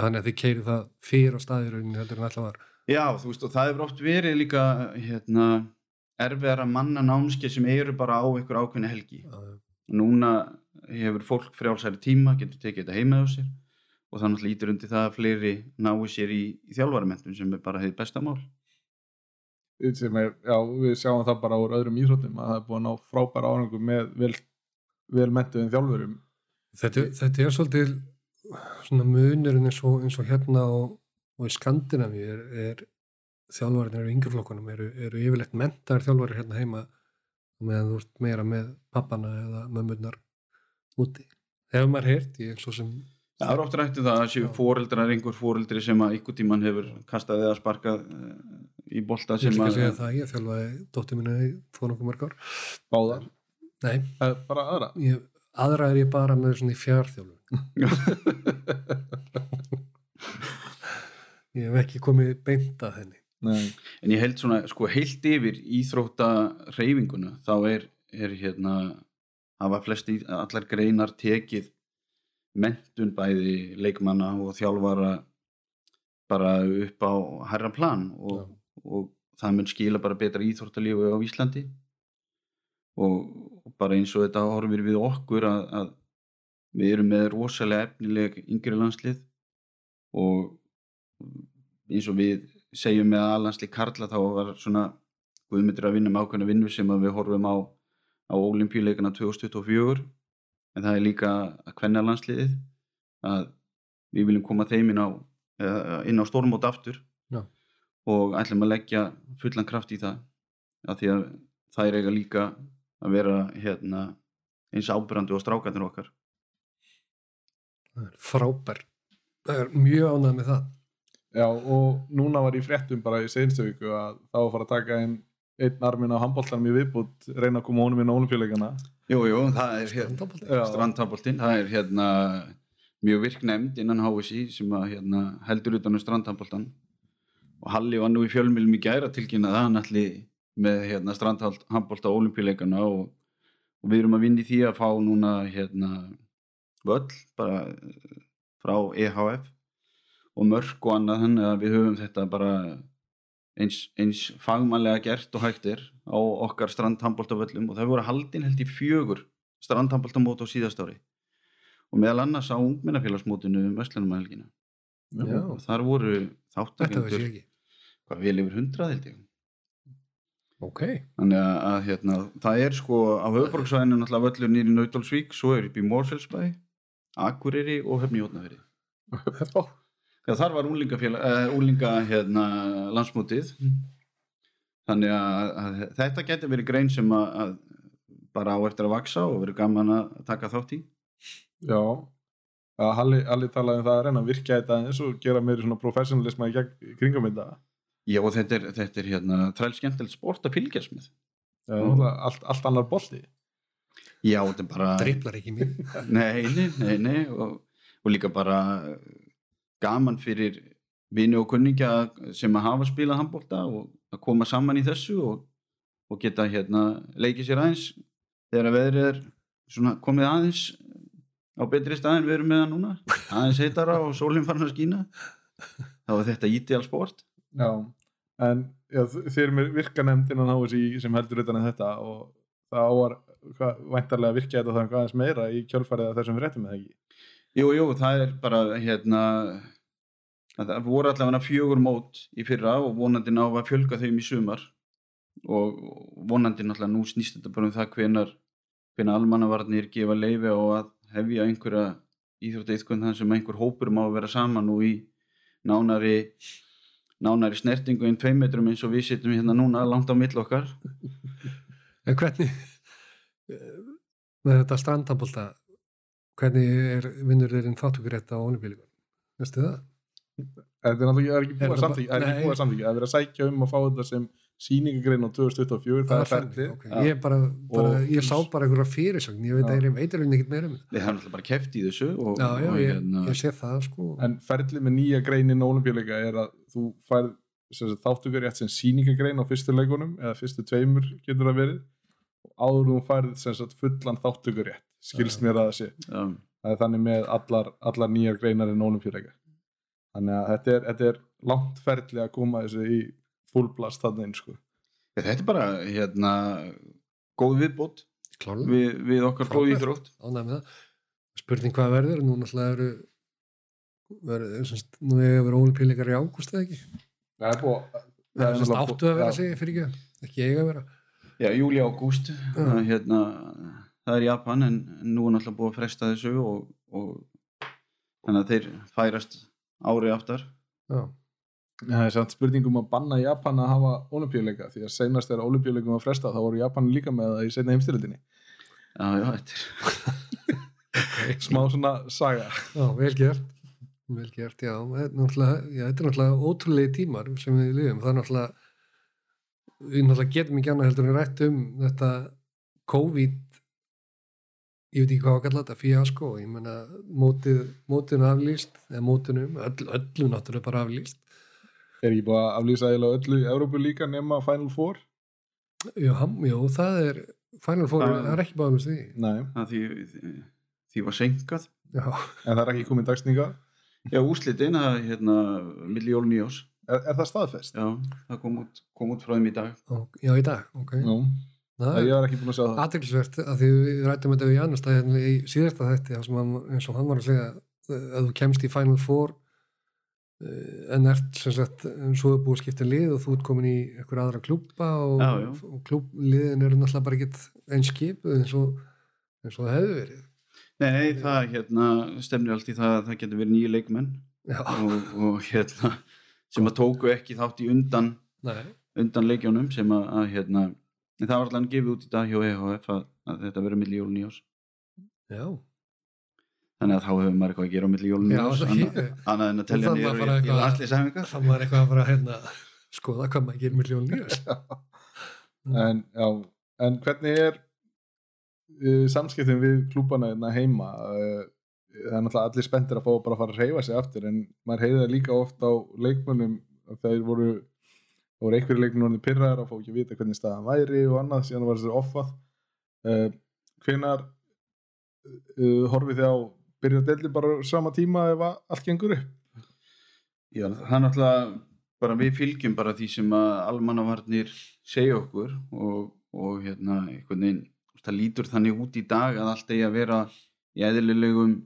þannig að þið keiri það fyrir á staðiraunin heldur en alltaf var. Já, þú veist, og það hefur oft verið líka hérna, erfiðar að manna námskeið sem eru bara á einhver ákveðni helgi. Já, núna hefur fólk frjálsæri tíma, getur tekið þetta heima á sér. Og það náttúrulega ítur undir það að fleiri nái sér í, í þjálfaramentum sem er bara hefði besta mál. Sem er, já, við sjáum það bara úr öðrum íþróttum að það er búin að ná frábæra árangum með vel, vel mentuðin þjálfurum Þetta, þetta er svolítið svona munurinn eins og, eins og hérna og, og í Skandinavi er, er þjálfarinn eru yngjurflokkunum eru, eru yfirleitt mentar þjálfarir hérna heima meðan þú ert meira með pappana eða mömmurnar úti. Hefur maður heyrt, ég er svo sem Það er oft rættið það að séu fóreldrar einhver fóreldri sem að ykkur tíman hefur kastað eða sparkað uh, í bolta ég sem að segja það, ég þjálfaði dóttir minna í fór nokkuð mörg ár. báðar, Nei, Eh, bara aðra ég, aðra er ég bara með svona í fjárþjálfun. [LAUGHS] Ég hef ekki komið beint að henni. Nei, En ég held svona, sko, heilt yfir íþrótta reyfinguna, þá er, er hérna, hafa flesti, allar greinar tekið mentun bæði leikmanna og þjálfara bara upp á herra plan og, og það mun skila bara betra íþróttalífu á Íslandi og, bara eins og þetta horfir við okkur að, að við erum með rosalega efnileg yngri landslið og eins og við segjum með aðlandsli Karla þá var svona Guðmyndir að vinna með ákveðna vinnu sem að við horfum á á olimpíuleikana 2024 en það er líka að kvenna landsliðið að við viljum koma þeim inn á, á stórmót aftur. Og ætlum að leggja fullan kraft í það. Af því að það er eiga líka að vera hérna, eins ábyrrandi og strákarnir okkar. Það er frábær. Það er mjög ánægð með það. já og núna var ég fréttum bara í seinstu viku að þá var að fara að taka einn einn armin á handbóltanum í viðbútt reyna að koma honum inn á olimpíuleikana Jú, jú, það er hérna strandhandbóltinn, það er hérna mjög virk nefnd innan HSI sem að hérna, heldur utan um strandhandbóltan og Halli var nú í fjölmjölum í gæra tilkynna það hann allir með hérna, strandhandbólta og olimpíuleikana og, og við erum að vinna í því að fá núna hérna völl bara eh, frá EHF og mörk og annað þannig að við höfum þetta bara eins, eins fagmannlega gert og hægt er á okkar strandhandbóltavöllum og það voru haldin held í fjögur strandhandbóltamót á síðast ári og meðal annars á ungmennafélagsmótinu um Vestlunumælgina Já. og þar voru þáttakendur. Hvað vel yfir hundrað held ég. Ok. þannig að, að hérna, það er sko á höfuborgsvæðinu náttúrulega völlur nýri Nautálsvík svo er upp í Mórsfellsbæ Akureyri og Höfni Jótnaveri Já, þar var úlingafélag, uh, úlinga hérna, landsmótið. Þannig að, að þetta getur verið grein sem að, að bara á eftir að vaksa og verið gaman að taka þátt í. Já. Að Halli, Halli talaði um það að reyna að virkja þetta eins og gera meiri svona gegn, í kringum þetta Já, og þetta er, þetta er hérna skemmtilegt sport að fylgjast með. Allt, allt annar bolti. Já, þetta er bara Driblar ekki mér. [LAUGHS] Nei, nei, nei, nei og, og líka bara gaman fyrir vini og kunningja sem að hafa spilað handbólta og að koma saman í þessu og, og geta hérna leikið sér aðeins þegar að veðrið er svona komið aðeins á betri staðin við erum með það núna. [LAUGHS] Aðeins heitara og sólinn farin að skína. Þá er þetta ídeal sport Já, en já, þ- þið erum með virkanemnd innan HSI sem heldur utan en þetta og það ávar væntarlega að virkja þetta eitthvað aðeins meira í kjölfarið að þessum fréttum eða ekki? Jú, jú, það er bara hérna að það voru allavega fjögur mót í fyrra og vonandi ná að fjölga þeim í sumar og vonandi náttúrulega nú snýst þetta bara um það hvenar hvenar almannavarnir gefa leifi og að hefja einhverja íþrótteitkun þann sem einhver hópur má vera saman og í nánari nánari snertingu en tveim metrum eins og við sittum hérna núna langt á mill okkar [LAUGHS] En hvernig, með þetta strandabólta, hvernig er vinnurinn þáttukurétt á olimpíuleikum? Veistu það? Þetta er náttúrulega það er ekki Er búið að það samþykja það er ekki búið að samþykja, það er verið að sækja um að fá þetta sem sýningagrein á 2024 það er ferli, okay. ég, bara, bara, ég sá bara einhverja fyrirsögn. Ég veit að ég veit alveg ekkert meira um þetta. Við hefum alltaf bara keft í þessu og, já, já, og ég, hérna, ég sé það sko. En ferli með nýja greinin ólimpíuleika er að þú færð sem sagt, þáttökur rétt sem sýningagrein á fyrstu leikunum eða fyrstu tveimur getur það verið. Og áður en þú færð sem sagt, fullan þáttökur rétt skilst mér að það sé. Já, það er þannig með allar, allar nýjar greinar en ólimpíuleika þannig að þetta er, þetta er langt ferli að koma þessu í fullblast þannig inn sko. þetta er bara hérna góð viðbót við, við okkar góð íþrótt. Spurning hvað verður, nú náttúrulega eru verður, semst, nú að vera ólimpíuleikar í ágúst eða ekki? Það er búið það er semst áttu að vera að segja fyrir ekki, ekki eiga að vera. Já, júli ágúst Já. hérna, það er Japan en en nú er náttúrulega búið að fresta þessu og, og þannig að þeir færast ári aftar. Já, það er samt spurningum að banna Japan að hafa ólimpíuleika því að senast þegar ólimpíuleikum var frestað þá voru Japan líka með það í setna heimstyrildinni já, já, þetta er [LAUGHS] smá svona saga. Já, vel gert. Vel gert, já, þetta er náttúrulega, já, þetta er náttúrulega ótrúlegi tímar sem við lifum, það er náttúrulega við náttúrulega getum ekki annað heldur en rætt um þetta COVID ég veit ekki hvað að kalla þetta fíasko, ég menna mótið, mótinu aflýst eða mótinum, öll, öllu náttúrulega bara aflýst. Er ekki búið að aflýsa eiginlega öllu í Európu líka nema Final Four? Ham- já það er Final Four, Það- það er ekki báðum því. Nei, að því, því, því var senkað já, en það er ekki komið dagsninga já, úslitin að hérna milli jól nýjós er, er það staðfest? já, það kom út, kom út frá þeim í dag. Og, já í dag, ok. Já, það er ég var ekki búin að sjá það. Aðeinsvert að því við rættum þetta við Janus það hérna í síðasta þætti þar sem hann, eins og hann var að segja eh, að þú kemst í Final Four eh, en ert sem sagt en svo er búið að skipta lið og þú ert komin í einhver aðra klúpa og, og klúbliðin eru náttúrulega bara ekkert eins skipuð eins og, eins og það hefur verið. Nei, nei, það hérna stefnir allt í það að það getur verið nýju leikmenn. Já, og, og hérna sem að tóku ekki þátt í undan nei, undan leikjónum sem að, að hérna en það var allan gefið út í dag hjá EHF að, að þetta verður milli jól nýjós já. Þannig að þá hefur maður eitthvað að gera á milli jól Já, nýjós það annað, en að telja Það niður var bara í, í eitthvað- landslýsæfingar það var eitthvað að fara að hérna, skoða hvað maður gerir með ljón nýjast en, já, en hvernig er uh, samskiptin við klúbana hérna heima? Uh, það er náttúrulega allir spenntir að fá bara að fara að reyfa sig aftur en maður heiði það líka oft á leikmönnum að þeir voru það voru einhverju leikmenn orðin pyrraðar að fá ekki að vita hvernig staðan væri og annað síðan var þessi offað. Uh, hvenar uh, horfið þið á byrja delli bara sama tíma ef allt gengur upp? Já, það er náttúrulega bara við fylgjum bara því sem að almannavarnir segja okkur og, og hérna einhvern veginn það lítur þannig út í dag að allt eigi að vera í eðlilegum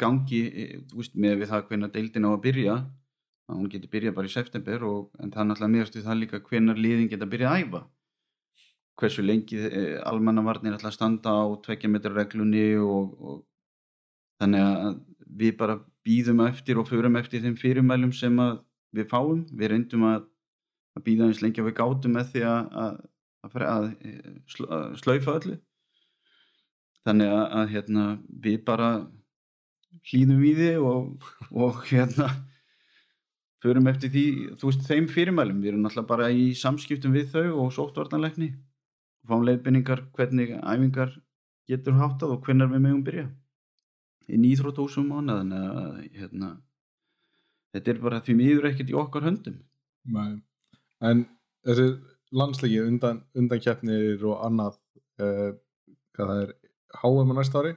gangi eh, þú veist, með við það hvenær deildin á að byrja að hún geti byrjað bara í september og, en það er náttúrulega meðast við það líka hvenær liðin geta byrjað að æfa. Hversu lengi eh, almannavarnir ætla að standa á tvekja metra reglunni og, og þannig að við bara býðum eftir og förum eftir þeim fyrirmælum sem við fáum. Við reyndum að, að býða eins lengi að við gátum með því að, að, að, að slaufa öllu. Þannig að, hérna, við bara hlýðum í því og, og hérna förum eftir því, þú veist, þeim fyrirmælum. Við erum náttúrulega bara í samskiptum við þau og sóttvartanleikni og fáum leiðbynningar hvernig æfingar getur háttað og hvernig við megum byrja. Í íþróttúsum mánuð þannig að hérna, þetta er bara því miður ekkert í okkar höndum. Nei. en þessi landsleiki undan, undan keppnir og annað uh, hvað það er HM á næsta ári?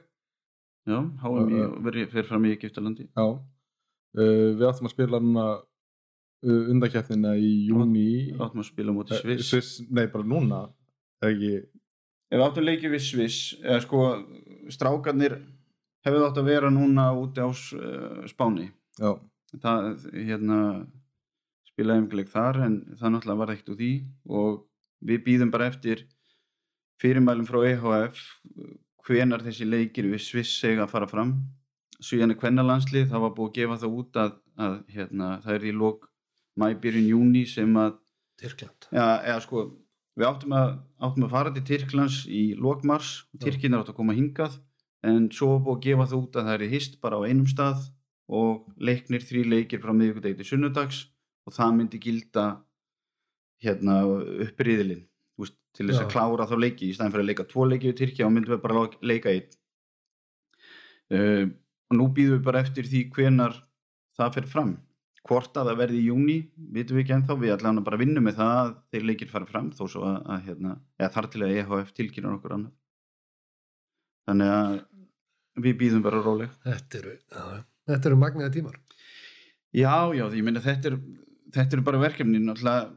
Já, háum í verið fyrir fram í Egyptalandi. Já. Uh, við áttum að spila núna uh, undankeppnina í júni áttum að spila móti Sviss. Sviss, nei bara núna ekki, ef við áttum leikið við Sviss eða sko strákarnir hefðu átt að vera núna úti á uh, Spáni. Já, það hérna spilaði umgleik þar en það náttúrulega var ekkert úr því og við býðum bara eftir fyrirmælum frá EHF hvenar þessi leikir við Sviss segja að fara fram. Síðan er kvennalandslið, það var búið að gefa það út að, að hérna, það er í lók mæbyrjun júni sem að Tyrkland. Ja, eða sko, við áttum að, áttum að fara til Tyrklands í lókmars og Tyrkina átt að koma hingað en svo búið að gefa það út að það er hist bara á einum stað og leiknir þrý leikir frá miðvikudegi til sunnudags og það myndi gilda hérna uppriðilinn til þess að klára þá leiki. Í stæðan fyrir að leika tvo leiki við Tyrkja og myndum við bara leika einn. Uh, og nú býðum við bara eftir því hvenar það fer fram hvort að það verði í júni vitum við ekki ennþá, við allan bara vinnum með það að þeir leikir fara fram þó svo að, að hérna, eða þar til að EHF tilkynna okkur annað. Þannig að við býðum bara róleg. Þetta eru, eru magnaði tímar. Já, já, því ég meina þetta er þetta eru bara verkefni. Náttúrulega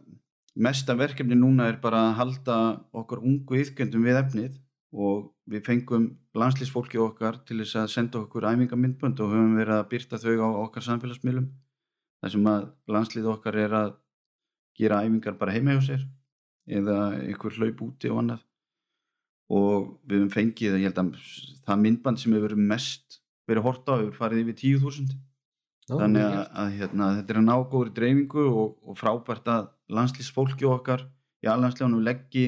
mesta verkefni núna er bara að halda okkar ungu yðkjöndum við efnið og við fengum landslýsfólki okkar til þess að senda okkur æfingamindbönd og höfum verið að byrta þau á okkar samfélagsmiðlum þar sem að landslýð okkar er að gera æfingar bara heima hjá sér eða einhver hlaup úti og annað. Og við höfum fengið ég held að það myndband sem hefur mest verið hort á hefur farið yfir 10.000 Já, þannig að, að hérna, þetta er að ná góðri dreifingu og, og frábært að landslýsfólki okkar í allansljónum leggji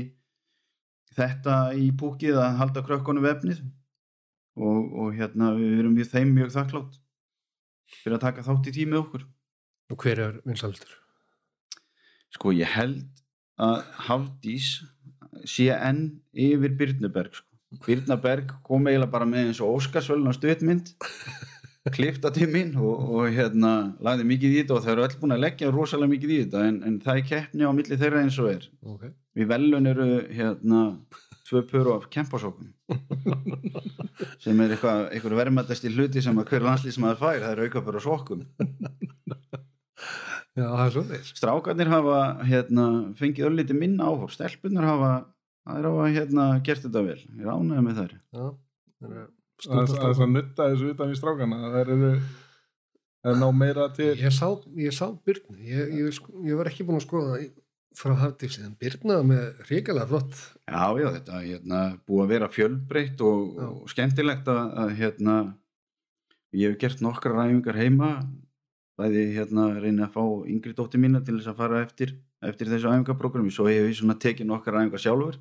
þetta í púkið að halda krökkunum vefnið og, og hérna við erum mjög þeim mjög þakklátt fyrir að taka þátt í tímið okkur Og hver er vinsaldur? sko ég held að Hafdís sé enn yfir Byrnuberg sko. Byrnaberg kom eiginlega bara með eins og Óskarsvölun á stuðmynd [LAUGHS] klifta til mín og, og hérna lagði mikið í þetta og þau eru öll búin að leggja rosalega mikið í þetta en, en það er keppni á milli þeirra eins og er Ok. við velun eru hérna tvö pöru af kempasókum [LAUGHS] sem er eitthvað, eitthvað verðmættasti hluti sem að hver landslýs maður fær, það er aukapur á sokkum [LAUGHS] Já, það er svo þess. strákarnir hafa hérna, fengið öllítið minna áhór stelpunar hafa, þær hafa hérna, gert þetta vel, ég er ánægð með þær. Já, það er Það er það er að nutta þessu utan í strákana. Það eru það er ná meira til Ég sá, ég sá Byrnu, ég, ég, sko- ég var ekki búin að skoða í- frá Hafdísi, en Byrna með hrikalega flott. já, já, þetta er hérna, búið að vera fjölbreytt og, og skemmtilegt að, að hérna, ég hef gert nokkra ræfingar heima bæði hérna reyna að fá yngri dóttir mína til þess að fara eftir eftir þessu æfingaprógrami, svo hef ég svona tekið nokkra ræfingar sjálfur.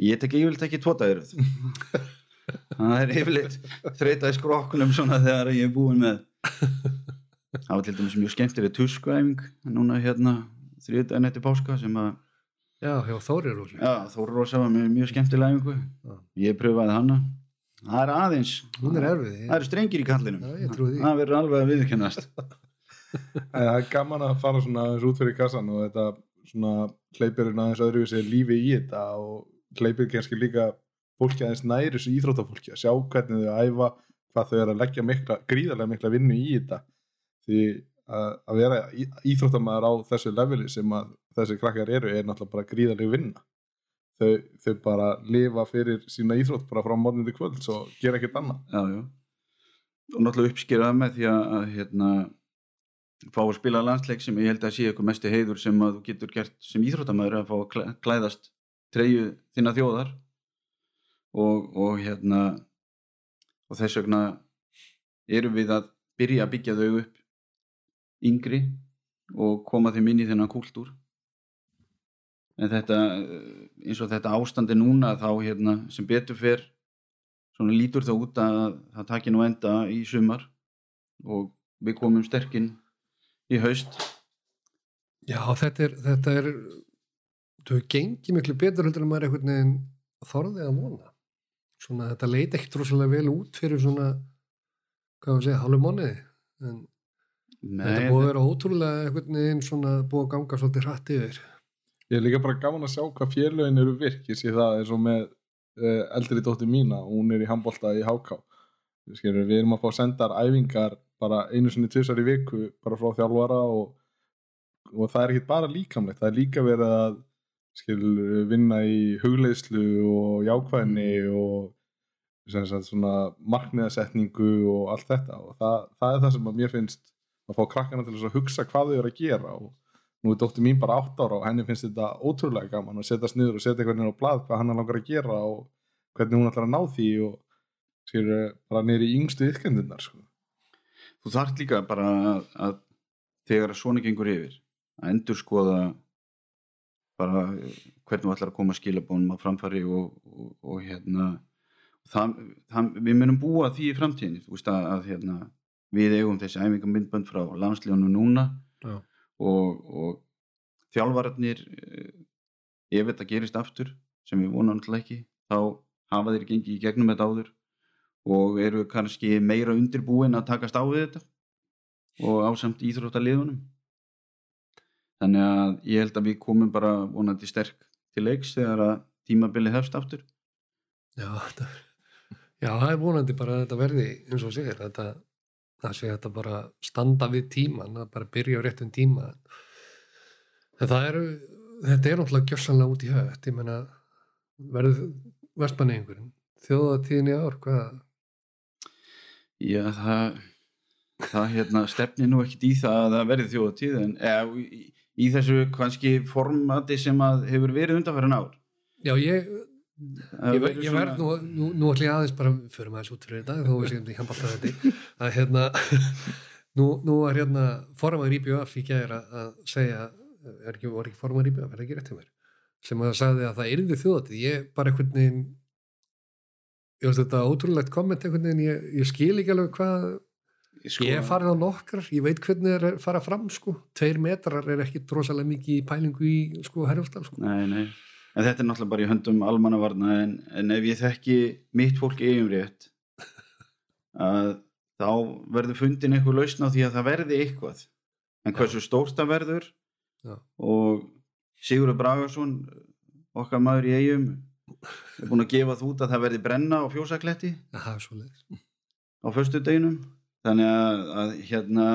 Ég tek ekki tótaðiröð [LAUGHS] það er yfirleitt þreita í skrokkunum svona þegar ég er búin með. Það var til dæmis mjög skemmtileg tuskuæfing núna hérna þriðdæðin eftir páska sem að Já, hjá Þóri Róli. já, Þóru Rósa var með mjög skemmtileg æfingu. Ég pröfaði hana. Það er aðeins er erfið. það eru strengir í kallinum. Ég það verður alveg að viðkennast En [LAUGHS] það er gaman að fara svona út fyrir kassan og þetta svona hleypir inn aðeins öðruvísi lífi í þetta og hleypir kannski líka fólki aðeins næri þessu íþróttafólki að sjá hvernig þau æfa, hvað þau eru að leggja mikla, gríðarlega mikla vinnu í þetta. Því að, að vera í- íþróttamaður á þessu leveli sem að þessi krakkar eru er náttúrulega bara gríðarlega vinna. Þau, þau bara lifa fyrir sína íþrótt bara frá mótnindi kvölds og gera ekkert annað. Já, já. og náttúrulega uppskýrað með því að hérna, fá að spila landsleik sem ég held að sé eitthvað mestu heiður sem að þú getur gert sem íþróttamæður að fá að klæ- klæðast treyju þinna þjóðar. Og, og hérna og þess vegna erum við að byrja að byggja þau upp yngri og koma þeim inn í þennan kúltúr. En þetta eins og þetta ástandi núna þá hérna sem betur fer svona lítur það út að það taki nú enda í sumar og við komum sterkinn í haust Já, þetta er, þetta er, þú hefur gengið miklu betur heldur en maður einhvern veginn þorðið að vona. Svona, þetta leit ekkert rosalega vel út fyrir svona, hvað var að segja, hálfu mánuði. En þetta er búið að vera ótrúlega einhvern veginn svona búið að ganga svolítið hratt yfir. Ég er líka bara gaman að sjá hvað félögin eru virk ég sé það eins og með uh, eldri dóttir mína, hún er í handbolta í HK Skilur, við erum að fá sendar æfingar bara einu sinni tvisar í viku bara frá þjálfara og, og það er ekki bara líkamlegt það er líka verið að skilur, vinna í hugleiðslu og jákvæðni og sem sagt, svona markmiðasetningu og allt þetta og það, það er það sem að mér finnst að fá krakkana til að hugsa hvað þau eru að gera og nú er dóttir mín bara 8 ára og henni finnst þetta ótrúlega gaman að setjast niður og setja eitthvað niður á blað hvað hann langar að gera og hvernig hún ætlar að ná því og skilur bara niður í yngstu yðkendinnar sko. Þú þarft líka bara að, að þegar svona gengur yfir að endur skoða bara hvernig þú ætlar að koma skilabónum á framfæri og, og, og hérna það, það, við munum búa því í framtíðinni þú veist að, að hérna, við eigum þessi æfingamindbönd frá landsljónu núna Já. og, og þjálfararnir eh, ef þetta gerist aftur sem við vonum alltaf ekki þá hafa þeir gengið í gegnum þetta áður og eru kannski meira undirbúin að takast á við þetta og ásamt íþróttaliðunum. Þannig að ég held að við komum bara vonandi sterk til leiks þegar að tímabilið hefst aftur. Já, þetta, já, það er vonandi bara að þetta verði eins og segir þetta, það sé þetta bara standa við tíman, að bara byrja á réttum tíma. En það eru þetta er náttúrulega gjörsanlega út í höfð ég menna verður vestmanni einhverjum þjóðatíðin í ár, hvað Já, það, það hérna, stefni nú ekkit í það að það verði þjóðatíð en eða, í, í þessu kannski formati sem að hefur verið undanfærin ár. Já, ég, ég, ég verð nú, nú, nú ætlum ég aðeins bara förum aðeins út fyrir þetta, þó við séum þetta í handballta þetta að hérna [LAUGHS] nú, nú er hérna formaður IBF í gæðir að, segja er ekki, var ekki formaður IBF, er það ekki rétt hjá mér? Sem að sagði að það yrði þjóðatið ég bara einhvern veginn ég veist þetta ótrúlegt komment einhvern veginn, ég, ég skil ekki alveg hvað sko, ég er farin á nokkrar, ég veit hvernig það er að fara fram sko, tveir metrar er ekki drosalega mikið í pælingu í sko herjálfstaf sko Nei, nei. En þetta er náttúrulega bara í höndum almannavarna en, en ef ég þekki mitt fólk eigum rétt [LAUGHS] að þá verður fundin eitthvað lausn á því að það verði eitthvað. En hversu stórt það verður Já. og Sigurður Bragarsson okkar maður í eigum búin að gefa þú út að það verði brenna á fjósakletti. Leiðis á föstu deginum þannig að, að hérna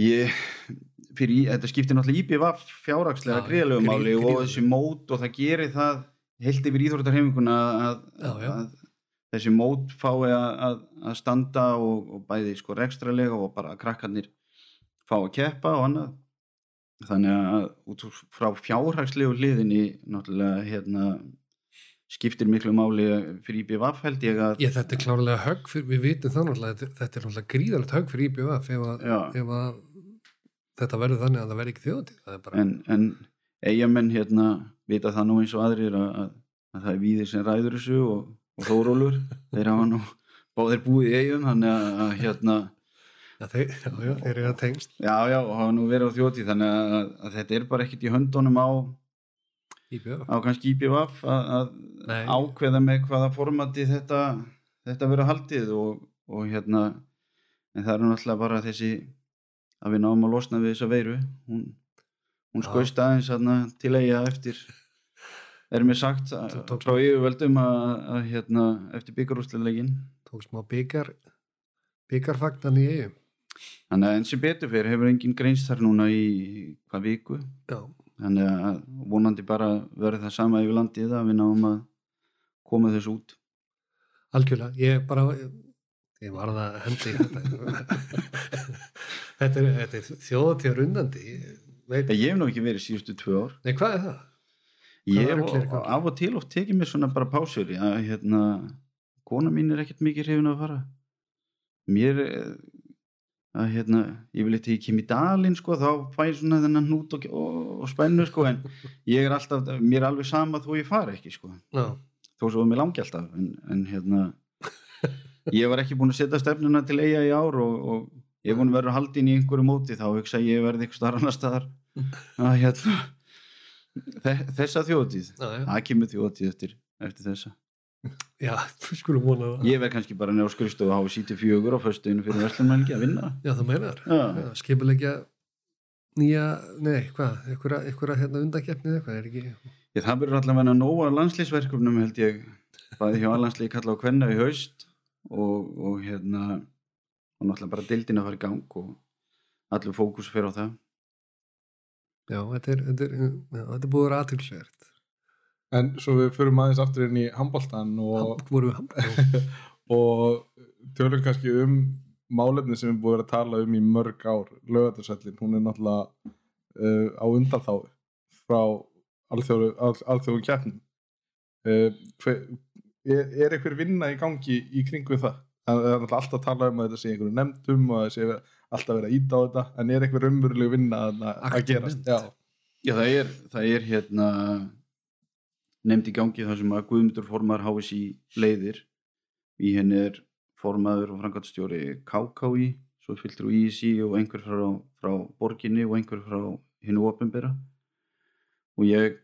ég fyrir, í- þetta skiptir náttúrulega íbjöf fjárhagslega Já, gríðalegu máli og þessi mót og það gerir það heilt yfir íþróttarheiminguna að, Já, já. að þessi mót fái að, að, standa og, og bæði sko rekstralega og bara að krakkarnir fá að keppa og annað þannig að út frá fjárhagslegu hliðinni náttúrulega hérna skiptir miklu máli fyrir IBVF held ég að Ég, þetta er klárlega högg fyrir, við vitum það náttúrulega, þetta, er náttúrulega gríðalegt högg fyrir IBF ef, að, ef að þetta verður þannig að það verður ekki er bara, en, en eigamenn hérna vita það nú eins og aðrir að, að, að það er víðir sem ræður þessu og, og þórólur þeir hafa nú báðir búið í eigum þannig að hérna já, þeir, já, já, þeir eru að tengst já já og hafa nú verið á þjóti þannig að, að þetta er bara ekkit í höndunum á, IBF. á kannski IBVF að, að Nei. ákveða með hvaða formati þetta, þetta verður haldið og, og hérna en það er náttúrulega bara þessi að við náum að losna við þessa veiru hún, hún skoist aðeins hérna, til eiga eftir er mér sagt að- frá yfirvöldum að, að hérna, eftir byggarúsleilegin Tók smá byggar, byggarfagnan í eigum. Þannig að eins sem betur fyrir hefur engin greinst þar núna í hvað viku Já, þannig að vonandi bara verður það sama yfir landið að við náum að koma þess út algjörlega. Ég bara, ég var það að hendi þetta. [LAUGHS] þetta er, er þjóðatíðar undandi. Ég Veit, ég hef nú ekki verið síðustu tvö ár nei, hvað er það? Ég Hvaða hef er af og til oft tekið mér svona bara pásur að hérna, kona mín er ekkert mikið hrifin að fara mér eh, að hérna, ég vil eitthvað ég kem í dalinn sko, þá fæ ég svona þennan hnút og, og, og spennu sko, en ég er alltaf, mér er alveg sama þó ég fara ekki sko, Já, þó svo mér langi alltaf en, en hérna ég var ekki búin að setja stefnuna til eiga í ár og, og ég er búin að vera haldin í einhverju móti þá hugsa ég verði eitthvað starf annar staðar. Að hérna þe- þessa þjóðtíð það kemur þjóðtíð eftir, eftir þessa Já, skulum vona það. ég verð kannski bara nefn á skrifstofu að hafa sítið fjögur á föstuðinu fyrir verslunmælgi að vinna Já, það meinar. Já. Skipulegja nýja, nei, hvað, einhverja, hérna undakeppni eða eitthvað, er ekki, ég, það verður allavega nóga landslýsverkefnum held ég bæði hjá allandslík kalla á kvenna í haust og, og hérna og náttúrulega bara dildin að fara í gang og allur fókus fyrir á það já, þetta er, þetta er, þetta er búið aðtilsvert. En svo við förum aðeins aftur inn í handbóltan og, [LAUGHS] og tölum kannski um málefni sem við búum að vera að tala um í mörg ár. Lögatarsællin, hún er náttúrulega uh, á undanþáðu frá alþjóðu, al, alþjóðu keppnum. Uh, hver, er, er einhver vinna í gangi í kringum það? Það er náttúrulega alltaf að tala um að þetta sé einhverju nefndum og að það sé alltaf að íta á þetta. En er einhver umveruleg vinna að, að nefnd. Já, Já, það er, það er hérna nefnd í gangi þar sem að Guðmundur formar HSI leiðir. Í henni er formaður og frangatstjóri KKI svo fylgtur úr ISI og einhver frá, frá borginni og einhver frá hinnu ofinbera og ég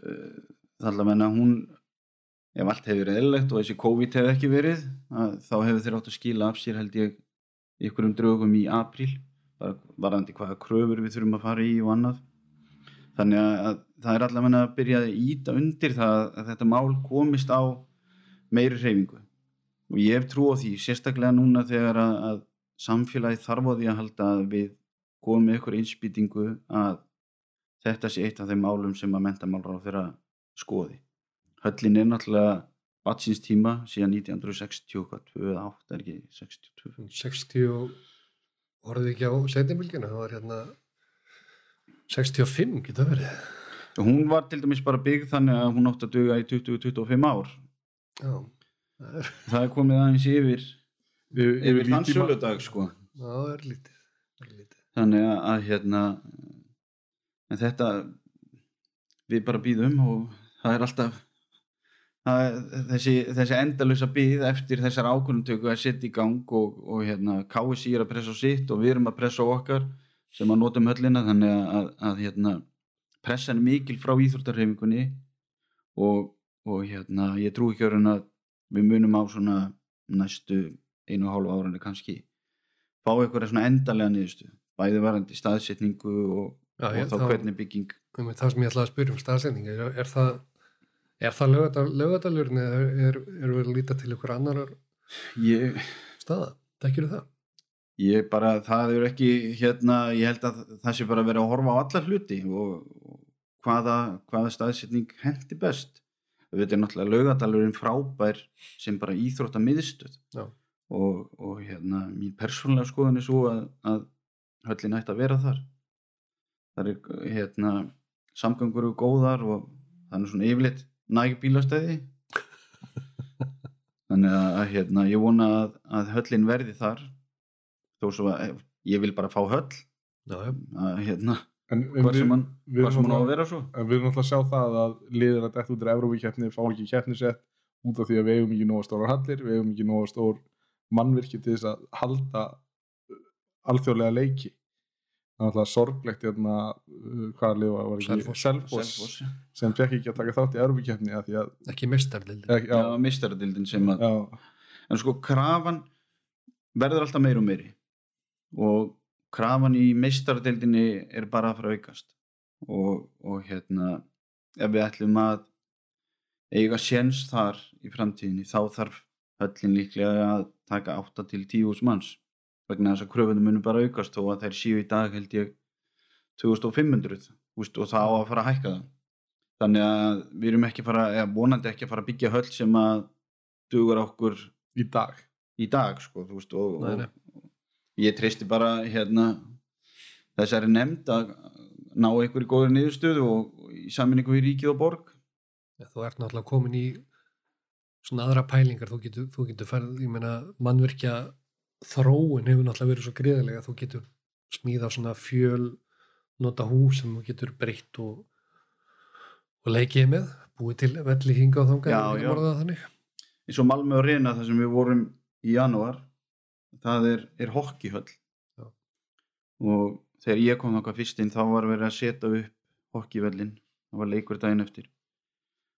uh, er alveg menna hún ef allt hefur verið eðlilegt og þessi COVID hefur ekki verið þá hefur þeir átt að skila af sér held ég ykkurum draugum í apríl bara varandi hvaða kröfur við þurfum að fara í og annað. Þannig að það er allavega að byrja að íta undir það að þetta mál komist á meiri hreyfingu. Og ég hef trú á því sérstaklega núna þegar að, að samfélagi þarf á því að halda að við komum með ykkur einspýtingu að þetta sé eitt af þeim málum sem að mentamálra á þeirra skoði. Höllin er náttúrulega vatsins tíma síðan 1962 eða 8 er ekki 62 60 og voruð ekki á setjumilgjuna það var hérna 65 geta verið hún var til dæmis bara byggð þannig að hún átti að duga í 20-25 ár. Já, það er, það er komið aðeins yfir Yfir, þann söludag sko. Já, það er lítið er lítið. Þannig að, að hérna en þetta við bara býðum og það er alltaf það er, þessi, þessi endalösa býð eftir þessar ákvörnumtöku að setja í gang og, og hérna KSI er að pressa sitt og við erum að pressa okkar sem að notum höllina þannig að, að, að hérna pressan er mikil frá íþróttarhefingunni og, og hérna ég trú ekki að við munum á svona næstu einu og hálfu árandi kannski fá eitthvað svona endalega niðurstu bæði varandi staðsetningu og, Já, og ég- þá hvernig bygging um, það sem ég ætlaði að spyrja um staðsending er, er það er það lögadalurinn eða er, er, er við að líta til ykkur annar ég, staða, þekkir það? Ég bara, það er ekki hérna, ég held að það sé bara að vera að horfa á alla hluti og, og hvaða, hvaða staðsetning hendi best. Við veitum náttúrulega laugadalurinn frábær sem bara íþrótta miðstöð Já. og, og hérna mín persónulega skoðun er svo að, að höllin ætti að vera þar. Það er hérna samgöngur eru góðar og er svona yfirleitt næg bílastæði. [LAUGHS] Þannig að, að hérna, ég vona að, að höllin verði þar þó svo að eh, ég vil bara fá höll. Að hérna, en, en hvað sem hann við hvað sem hann á að erum vera svo. náttúrulega að sjá það að liðir að detta út í Evrópikeppni fá ekki keppnisett út af því að við eigum ekki nóga stóra hallir við eigum ekki nóga stór mannvirki til þess að halda uh, alþjóðlega leiki. Það er náttúrulega sorglegt hérna, uh, hvaða lið var, ekki Selfoss. sem fekk ekki að taka þátt í að ekki mistardildi ekki, Já, já, mistaradildin sem að já, en sko krafan verður alltaf meir og meiri og krafan í meistaradildinni er bara að fara að aukast. Og, og hérna ef við ætlum að eiga séns þar í framtíðinni þá þarf höllin líklega að taka 8 til 10 úrs manns. Vegna þess að kröfunum munum bara aukast og að þær séu í dag held ég 2500 úst, og það á að fara að hækka það. Þannig að við erum ekki fara eða vonandi ekki að fara að byggja höll sem að dugur okkur í dag. í dag sko, veist, og, Nei, nei. og ég treysti bara hérna þessari nefnd að ná einhverju góður niðurstöðu og, í saminningu við ríkið og borg. Ja, þú ert náttúrulega komin í svona aðra pælingar, þú getur, þú getur ferð, ég meina, mannverkja þróun hefur náttúrulega verið svo gríðarlega þú getur smíða svona fjöl nota hús sem þú getur breytt og, og leikið með búið til velli hinga og þanga Já, ef við já. getum orðað það þannig. Eins og Malmö og Reyna þar sem við vorum í janúar það er, er hokkihöll Já. og þegar ég kom þangað fyrst inn þá var verið að setja upp hokkivöllin það var leikur daginn eftir.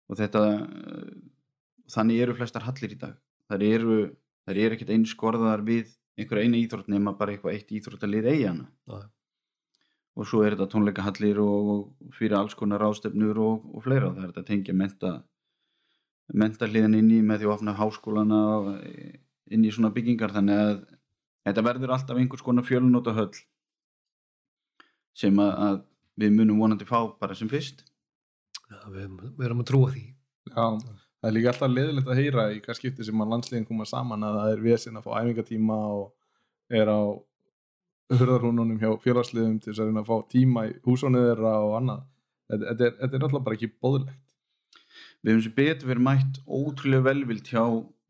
Og þetta eh, þannig eru flestar hallir í dag. Þar eru, þar eru ekkert eins skorðar við einhverja eina íþrótt nema bara eitthvað eitt íþróttalið eigi hana Já. og svo er þetta tónleikahallir og, og fyrir alls konar ráðstefnur og, og fleira. Það er þetta að tengja menta mentaliðan inn í með því að opna háskólana eh, inn í svona byggingar. Þannig að þetta verður alltaf einhvers konar fjölunóta höll sem að, að við munum vonandi fá bara sem fyrst Já, við, erum- við erum að trúa því Já, það er líka alltaf leðilegt að heyra í hvað skipti sem að landsliðin koma saman að það er vesinn að fá æfingatíma og er á hurðarhúnunum hjá félagsliðum til þess að reyna að fá tíma í húsónið þeirra og annað. Þetta, þetta, er, þetta er náttúrulega bara ekki bóðlegt. við hefum sem betur verið mætt ótrúlega velvild hjá,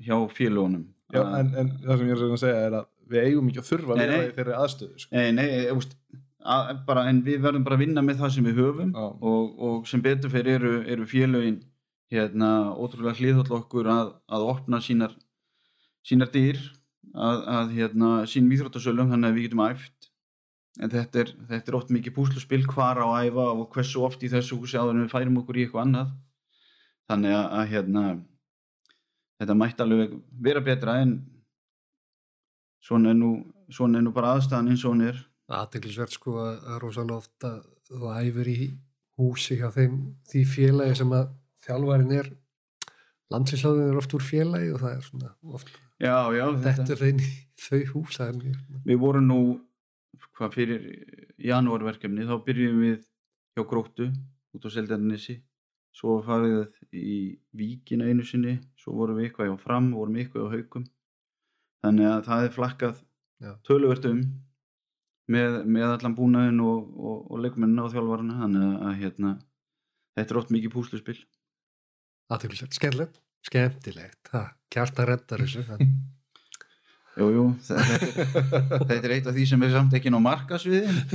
hjá félagunum Já, en, en það sem ég er að segja er að við eigum ekki að þurfa að Nei, í þeirri aðstöðu. Sko. nei, nei, veist, að, bara, en við verðum bara að vinna með það sem við höfum og, og sem betur fyrir eru, eru félögin hérna ótrúlega hliðhóll okkur að, að opna sínar sínar dyr að, að hérna, sínum íþróttasölum þannig að við getum æft en þetta er, þetta er oft mikið púsluspil hvar á að æfa og hversu oft í þessu húsi áður en við færum okkur í eitthvað annað þannig að, að hérna, þetta mætti alveg vera betra en svona er nú, svona er nú bara aðstæðan eins og hún er. Aðteglisvert sko að, rosalega ofta þú æfur í húsi hjá þeim því félagi sem að þjálfarin er landsinsláðin er oft úr félagi og það er svona oft já, já, þetta er í þau hús við vorum nú hvað fyrir janúarverkefni þá byrjum við hjá Gróttu út á Seldarnissi svo farið við í Víkina einu sinni svo vorum við eitthvað hjá Fram vorum við eitthvað á Haukum þannig að það er flakkað töluvert um með, með allan búnaðin og, og, og leikmennina og þjálfarana. Þannig að, að hérna, þetta er oft mikið púsluspil. Aðteglisvert, skemmtilegt. Skemmtilegt, það, kjarta reddar þessu það- [LAUGHS] Jú, jú, þetta er, þetta er eitt af því sem er samt ekki ná markasviðin [LAUGHS]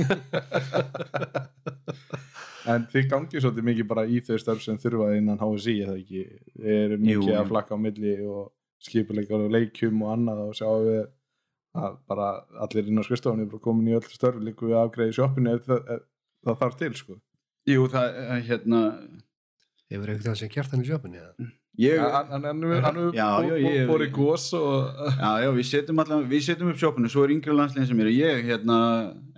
En þið gangið svolítið mikið bara í þau störf sem þurfa innan HSI eða ekki, eru mikið Jú. að flakka á milli og skipuleikar og leikjum og annað og sjáum við að bara allir inn á skrifstofunni er bara komin í öll störf líku við afgreiði sjoppinu ef það, það þarf til sko. Jú, það er hérna hefur eitthvað sem kjartan í sjöpunni eða? ég, hann hann- hann hann bó- ég- borið gós og Já, já, við setjum allan, við setjum upp sjópunni svo er yngri landslegin sem eru ég, hérna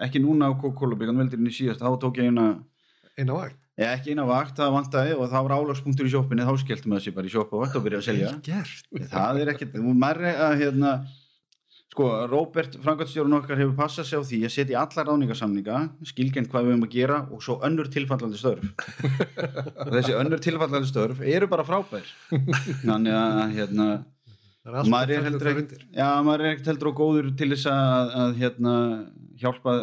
ekki núna á Coca-Cola byggan veldirinn í síðast þá tók ég eina, eina vakt ég ekki eina vakt það vantaði og það var álagspunktur í sjópunni þá skelltum við þessi bara í sjópu og vakt og byrja að selja. Það er ekkert, mærri að hérna sko, Róbert, framkvæmstjórun okkar hefur passað sig á því að setja í alla ráningasamninga skilgjent hvað við höfum að gera og svo önnur tilfallandi störf. Og þessi önnur tilfallandi störf eru bara frábær. Þannig að hérna maður er heldur ekkert er heldur og góður til þess að, að hérna, hjálpa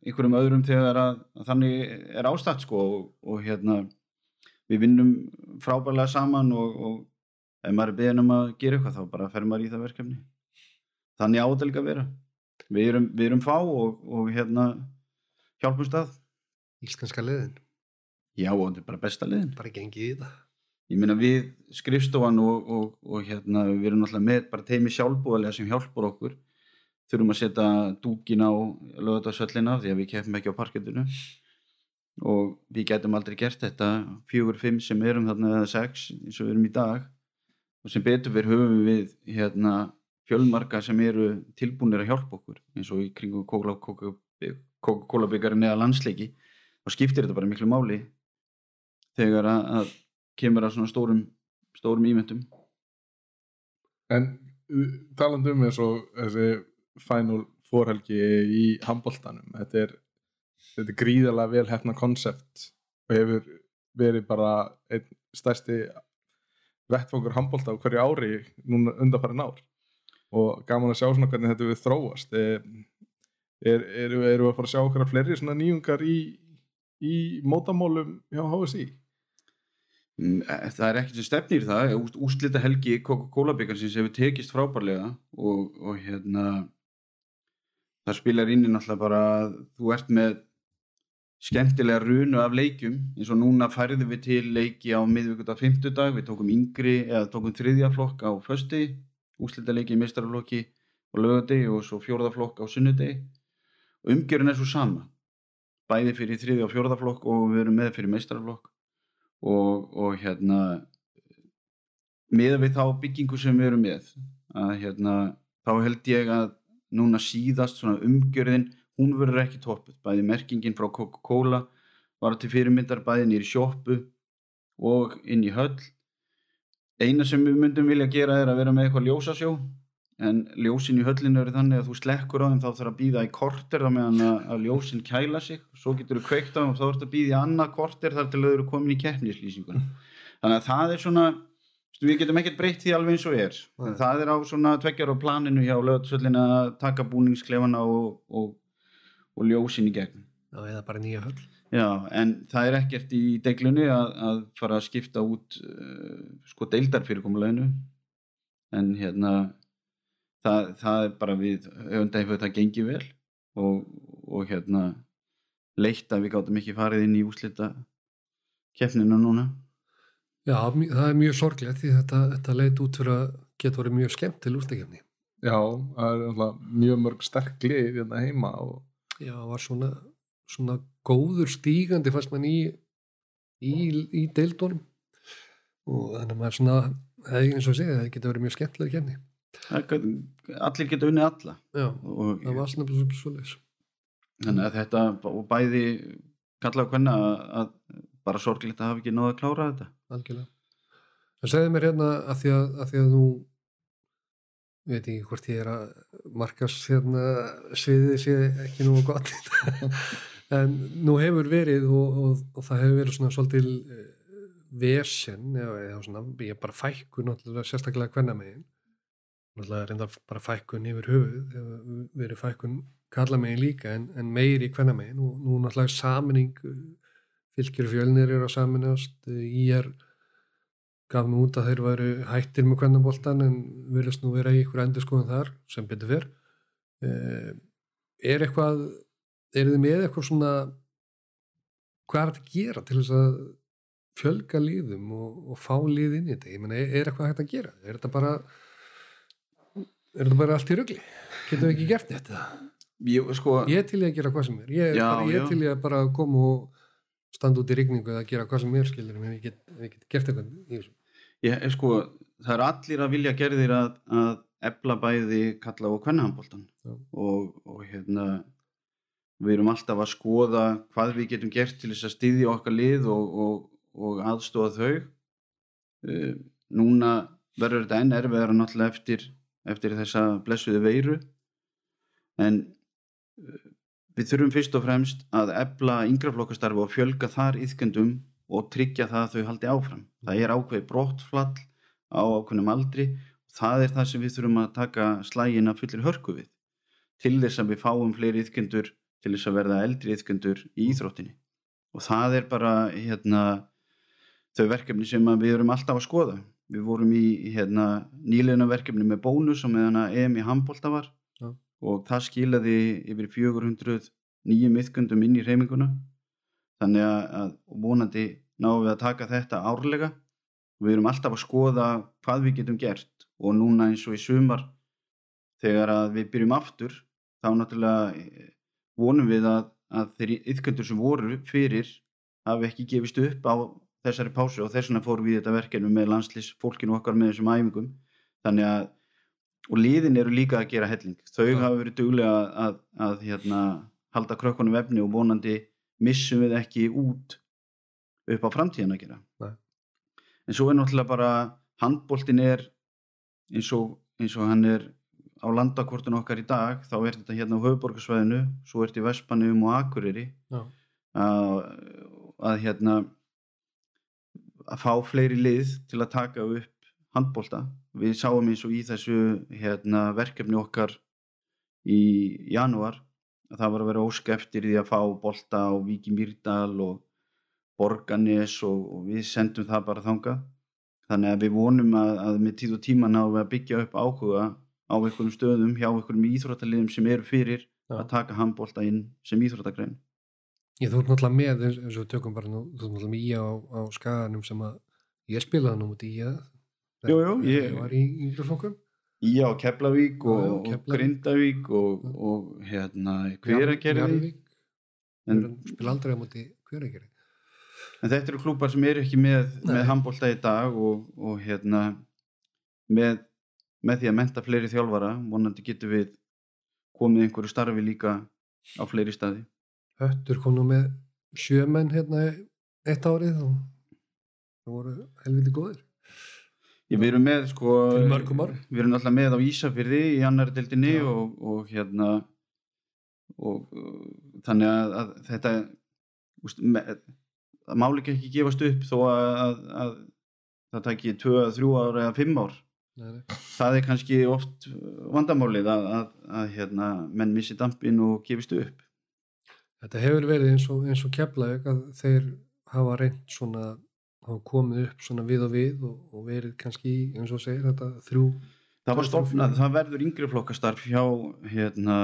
einhverjum öðrum þegar að, að þannig er ástætt sko og, og hérna við vinnum frábærlega saman og, og ef maður er beðin um að gera eitthvað þá bara fer maður í það verkefni. Þannig ádelga að vera. Við erum, við erum fá og, og hérna hjálpum stað íslenska liðin, já og þetta er bara besta liðin. Bara gengið í það ég meina við skrifstofan og, og, og hérna við erum náttúrulega með bara teimi sjálfbúðarlega sem hjálpar okkur. Þurfum að setja dúkin á lögðarsöllina því að við keppum ekki á parkettinu. Og við getum aldrei gert þetta. Fjögur, fimm sem erum þarna eða sex eins og við erum í dag. Og sem betur fyrir höfum við hérna fjölmarka sem eru tilbúinir að hjálpa okkur. Eins og í kringum Coca-Cola byggarinn eða landsleiki. Og skiptir þetta bara miklu máli þegar að kemur að svona stórum stórum ímyndum. En uh, talandi um eins og þessi final fórhelgi í handboltanum, þetta er, þetta er gríðarlega vel hefna konsept og hefur verið bara einn stærsti vettfangur handbolta á hverju ári núna undanfærin ár. Og gaman að sjá svona hvernig þetta við þróast. Er, er, er við að fara að sjá okkar fleiri svona nýjungar í, í mótamálum hjá HSI það er ekkert sem stefnir það. Úrslita helgi Coca-Cola byggarsins hefur tekist frábærlega og, og hérna það spilar inn í náttúrulega bara þú ert með skemmtilega runu af leikjum. Eins og núna færðum við til leiki á miðvíkudag fimmtudag, við tókum yngri eða tókum þriðja flokk á fösti úrslita leiki í meistaraflokki og lögadegi og svo fjórða flokk á sunnudegi. Og umgjörun er svo sama. Bæði fyrir þriðja og fjórða flokk og við erum með fyrir meistaraflokk og, og hérna miða við þá byggingu sem við erum með að hérna þá held ég að núna síðast svona umgjörðin hún verður ekki toppuð. Bæði merkingin frá Coca-Cola var til fyrirmyndar bæði nýri sjoppu og inn í höll. Eina sem við myndum vilja gera er að vera með eitthvað ljósasjó en ljósin í höllinu eru þannig að þú slekkur á þeim þá þarf að býða í korter þá meðan að, að ljósin kæla sig. Svo getur þú kveikt á þeim og þá ertu að býða í annað korter þar til þau eru komin í keppnislýsinguna. Þannig að það er svona við getum ekkert breytt því alveg eins og er. Nei. það er á svona tveggjar á planinu hjá lögatsöllin að taka búningsklefana og, og, og ljósin í gegn. Já, eða bara nýja höll. Já, en það er ekkert í deglunni að, að fara að skipta út uh, sko deildarfyrirkomuleginu en hérna það, það er bara við öfunda hefur þetta gengið vel og, og hérna leitt að við gátum ekki farið inn í úslita keppninu núna. Já, það er mjög sorglegt því þetta, þetta leit út fyrir að geta verið mjög skemmt til ústakefni Já, það er mjög mörg sterk lið hérna heima og já, var svona, svona góður stígandi fannst mann í í, í deildunum. Og þannig að maður svona það er eins og að segja, það getur verið mjög skemmtilega Það gat- allir geta unnið alla. Já, og það var svona svo, leis þannig að þetta og bæði kalla á hvernig að, að bara sorglegt að hafa ekki náða að klára þetta. Algjörlega. Það segði mér hérna að því að, að, því að þú ég veit ekki hvort ég er að markast hérna sviðið sé ekki nú gott [LAUGHS] en nú hefur verið og, og, og það hefur verið svona svolítil eh, vesen eða, eða svona, ég bara fækkun sérstaklega hvenna megin náttúrulega reynda bara fækkun yfir höfuð hefur verið fækkun kalla megin líka en, en meiri hvenna megin og nú náttúrulega saminning fylgir fjölnir eru að saminast í er gaf nú út að þeir væru hættir með kvennaboltan en virðist nú vera í ykkur endur skoðan þar sem betur fyrr eh, er eitthvað er þið með eitthvað svona hvað er þetta að gera til þess að fjölga líðum og, og fá líð inn í þetta? Ég meina, er, er eitthvað hægt að gera? Er þetta bara er þetta bara allt í rugli? Getum við ekki gert þetta? Ég, sko, ég til í að gera hvað sem er. Ég Já, bara, ég til í að bara koma og standa út í rigningu eða gera hvað sem er skilur en ég get, ég get gert eitthvað ég, sko það er allir að vilja gerðir að, að ebla bæði kalla og kvennahamboltan og, og hérna við erum alltaf að skoða hvað við getum gert til þess að styðja okkar lið og, og, og aðstofa þau. Uh, núna verður þetta enn erfiðara náttúrulega eftir, eftir þessa blessuðu veiru. En uh, við þurfum fyrst og fremst að ebla yngraflokkastarfi og fjölga þar yðkendum og tryggja það að þau haldi áfram. Það er ákveði brottflall á ákveðnum aldri það er það sem við þurfum að taka slægin að fullir hörku við til þess að við fáum fleiri yðkendur til þess að verða eldri yðkendur í íþróttinni. Og það er bara hérna, þau verkefni sem við erum alltaf að skoða við vorum í hérna, nýleina verkefni með bónus og meðan að EM í handbólta var. Já. og það skilaði yfir 400 nýjum yðkendum inn í reyminguna þannig að, vonandi náum við að taka þetta árlega. Við erum alltaf að skoða hvað við getum gert. Og núna eins og í sumar þegar að við byrjum aftur þá náttúrulega eh, vonum við að, að þeir yðköndur sem voru fyrir hafi ekki gefist upp á þessari pásu og þess vegna fórum við í þetta verkefni með landslýs fólkinu okkar með þessum æfingum þannig að og liðin eru líka að gera helling þau Já. hafa verið duglega að, að, að hérna, halda krökkunum vefni og vonandi missum við ekki út upp á framtíðan að gera Nei. en svo er náttúrulega bara handboltin er eins og, eins og hann er á landakortun okkar í dag þá er þetta hérna á höfuborgarsvæðinu svo er þetta í Vespanum og Akureyri Já. að, að hérna að fá fleiri lið til að taka upp handbolta. Við sáum eins og í þessu hérna, verkefni okkar í janúar að það var að vera ósk eftir því að fá bolta á Víki Mýrdal og Borganes og, og við sendum það bara þangað. Þannig að við vonum að, að með tíð og tíma náum við að byggja upp áhuga á einhverjum stöðum hjá einhverjum íþróttaliðum sem eru fyrir Já. að taka handbolta inn sem íþróttagrein Ég þú ert náttúrulega með eins, eins og við tökum bara nú, þú ert náttúrulega með í á, á skaganum sem að ég spilaði nú út í að Jú, jú, ég- var í yngri flokkum Já, Keflavík og, og Keflavík. Grindavík og, og hérna Hveragerði. Spila aldrei á móti hveragerði. En þetta eru klúpar sem eru ekki með, með handbólta í dag og, og hérna með, með því að menta fleiri þjálfara. Vonandi getum við komið einhverju starfi líka á fleiri staði Höttur kom nú með sjömenn hérna eitt árið og það voru helviti góðir Ég, við erum með sko mörgum árum. við erum alltaf með á Ísafyrði í annari deildinni og, og hérna og uh, þannig að, að þetta úst, með, það máli ekki gefast upp þó að, að, að það tæki 2, 3 ár eða 5 ár nei, nei. það er kannski oft vandamálið að, að, að hérna, menn missi dampin og gefist upp Þetta hefur verið eins og, og keflaðið að þeir hafa reynd svona hafa komið upp svona við og við og, og verið kannski í, eins og segir þetta þrjú það var 2004. stofnað, það verður yngri flokkastarf hjá hérna,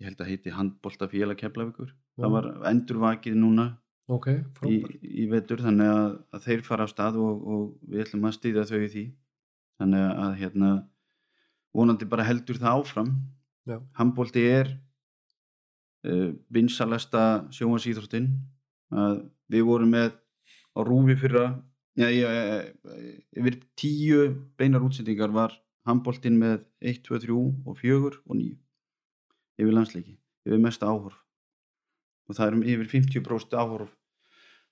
ég held að heiti handbolta félag keflavíkur. Það var endurvakið núna ok, í, í vetur þannig að, að þeir fara á stað og, og við ætlum að stýða þau í því. Þannig að hérna vonandi bara heldur það áfram. Handbólti er vinsalesta sjónvarsýþróttin að við vorum með á rúfi fyrra já, já, yfir tíu beinar útsendingar var handbóltin með 1, 2, 3 og 4 og 9 yfir landsleiki, yfir mesta áhorf. Og það er um yfir 50% áhorf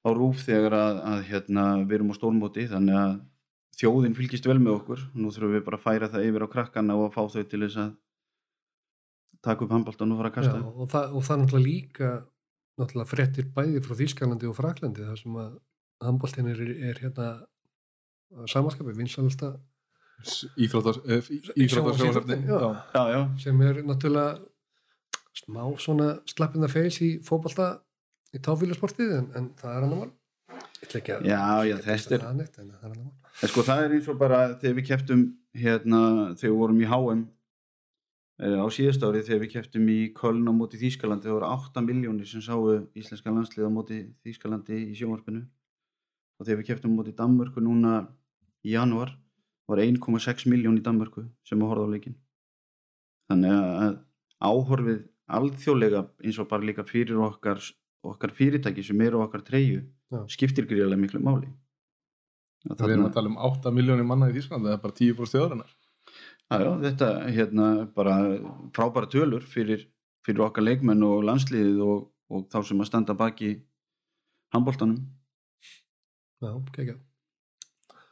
á rúf þegar að, að hérna, við erum á stórmóti þannig að þjóðin fylgist vel með okkur. Nú þurfum við bara að færa það yfir á krakkana og að fá þau til þess að taka upp handbóltan og fara að Já, kasta og, það, og það er náttúrulega líka náttúrulega fréttir bæði frá Þýskalandi og Fraklandi þar sem að handbóltin er, er hérna samanskapi vinsalasta íþróttar Sjónvarpsíþróttin, já. íþróttar já, já, sem er náttúrulega smá svona slappinda feils í fótbolta í táfílasportið en, en það er annar mál. Að Já, já, þetta er- er En sko það er eins og bara þegar við keftum hérna þegar við vorum í HM eh, á síðast ári þegar við keftum í Köln á móti Þýskalandi það voru 8 miljónir sem sáu íslenska landslið á móti Þýskalandi í sjónvarpinu og þegar við keftum á móti Danmörku núna í janúar var 1,6 miljón í Danmörku sem að horfa á leikin þannig að áhorfið alþjóðlega eins og bara líka fyrir okkar okkar fyrirtæki sem eru okkar treyju Já. skiptir gríðarlega miklu máli Við erum að tala um 8 miljónir manna í Þýsklandi, það er bara 10% þjóðarinnar. Já, þetta hérna bara frábæra tölur fyrir, fyrir okkar leikmenn og landsliðið og, og þá sem að standa baki handbóltanum. Já, kekja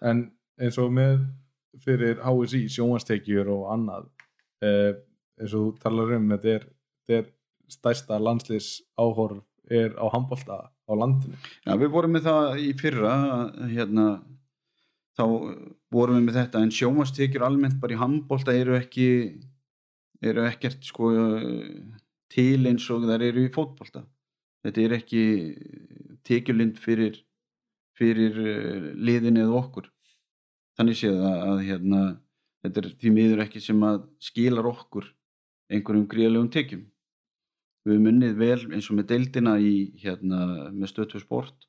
En eins og með fyrir HSI, sjónvarstekjur og annað, eh, eins og þú talar um, þetta er, er stærsta landsliðs áhorf er á handbólta á landinu. Já, við vorum með það í fyrra, hérna, þá vorum við með þetta, en sjómastekjur almennt bara í handbólta eru ekki, eru ekkert sko til eins og þær eru í fótbolta. Þetta er ekki tekjulind fyrir, fyrir eh, liðin eða okkur. Þannig séð að, að hérna, þetta er því miður ekki sem að skilar okkur einhverjum gríðlegum tekjum. Við höfum unnið vel eins og með deildina í hérna með stöðtöð sport.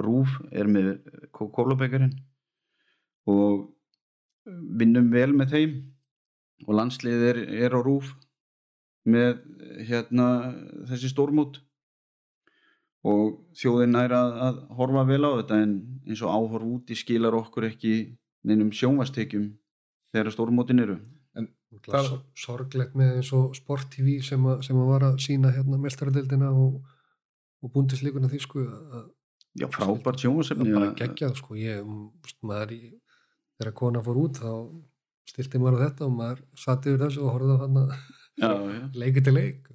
Rúf er með kólabækarinn og vinnum vel með þeim og landslið er, er á Rúf með hérna þessi stórmót og þjóðin er að, að horfa vel á þetta en eins og áhorf úti skilar okkur ekki neinum sjónvastekjum þegar stórmótin eru. Það... Það- sorglegt með eins og Sport TV sem, að, sem að var að sína hérna mestaradeildina og, og búndisleikuna því sko að Já, frábært það sjónvasefni. bara geggjað sko ég, maður í, þegar kona fór út þá styrti maður á þetta og maður satt yfir þessu og horfði á hann að leiki til leik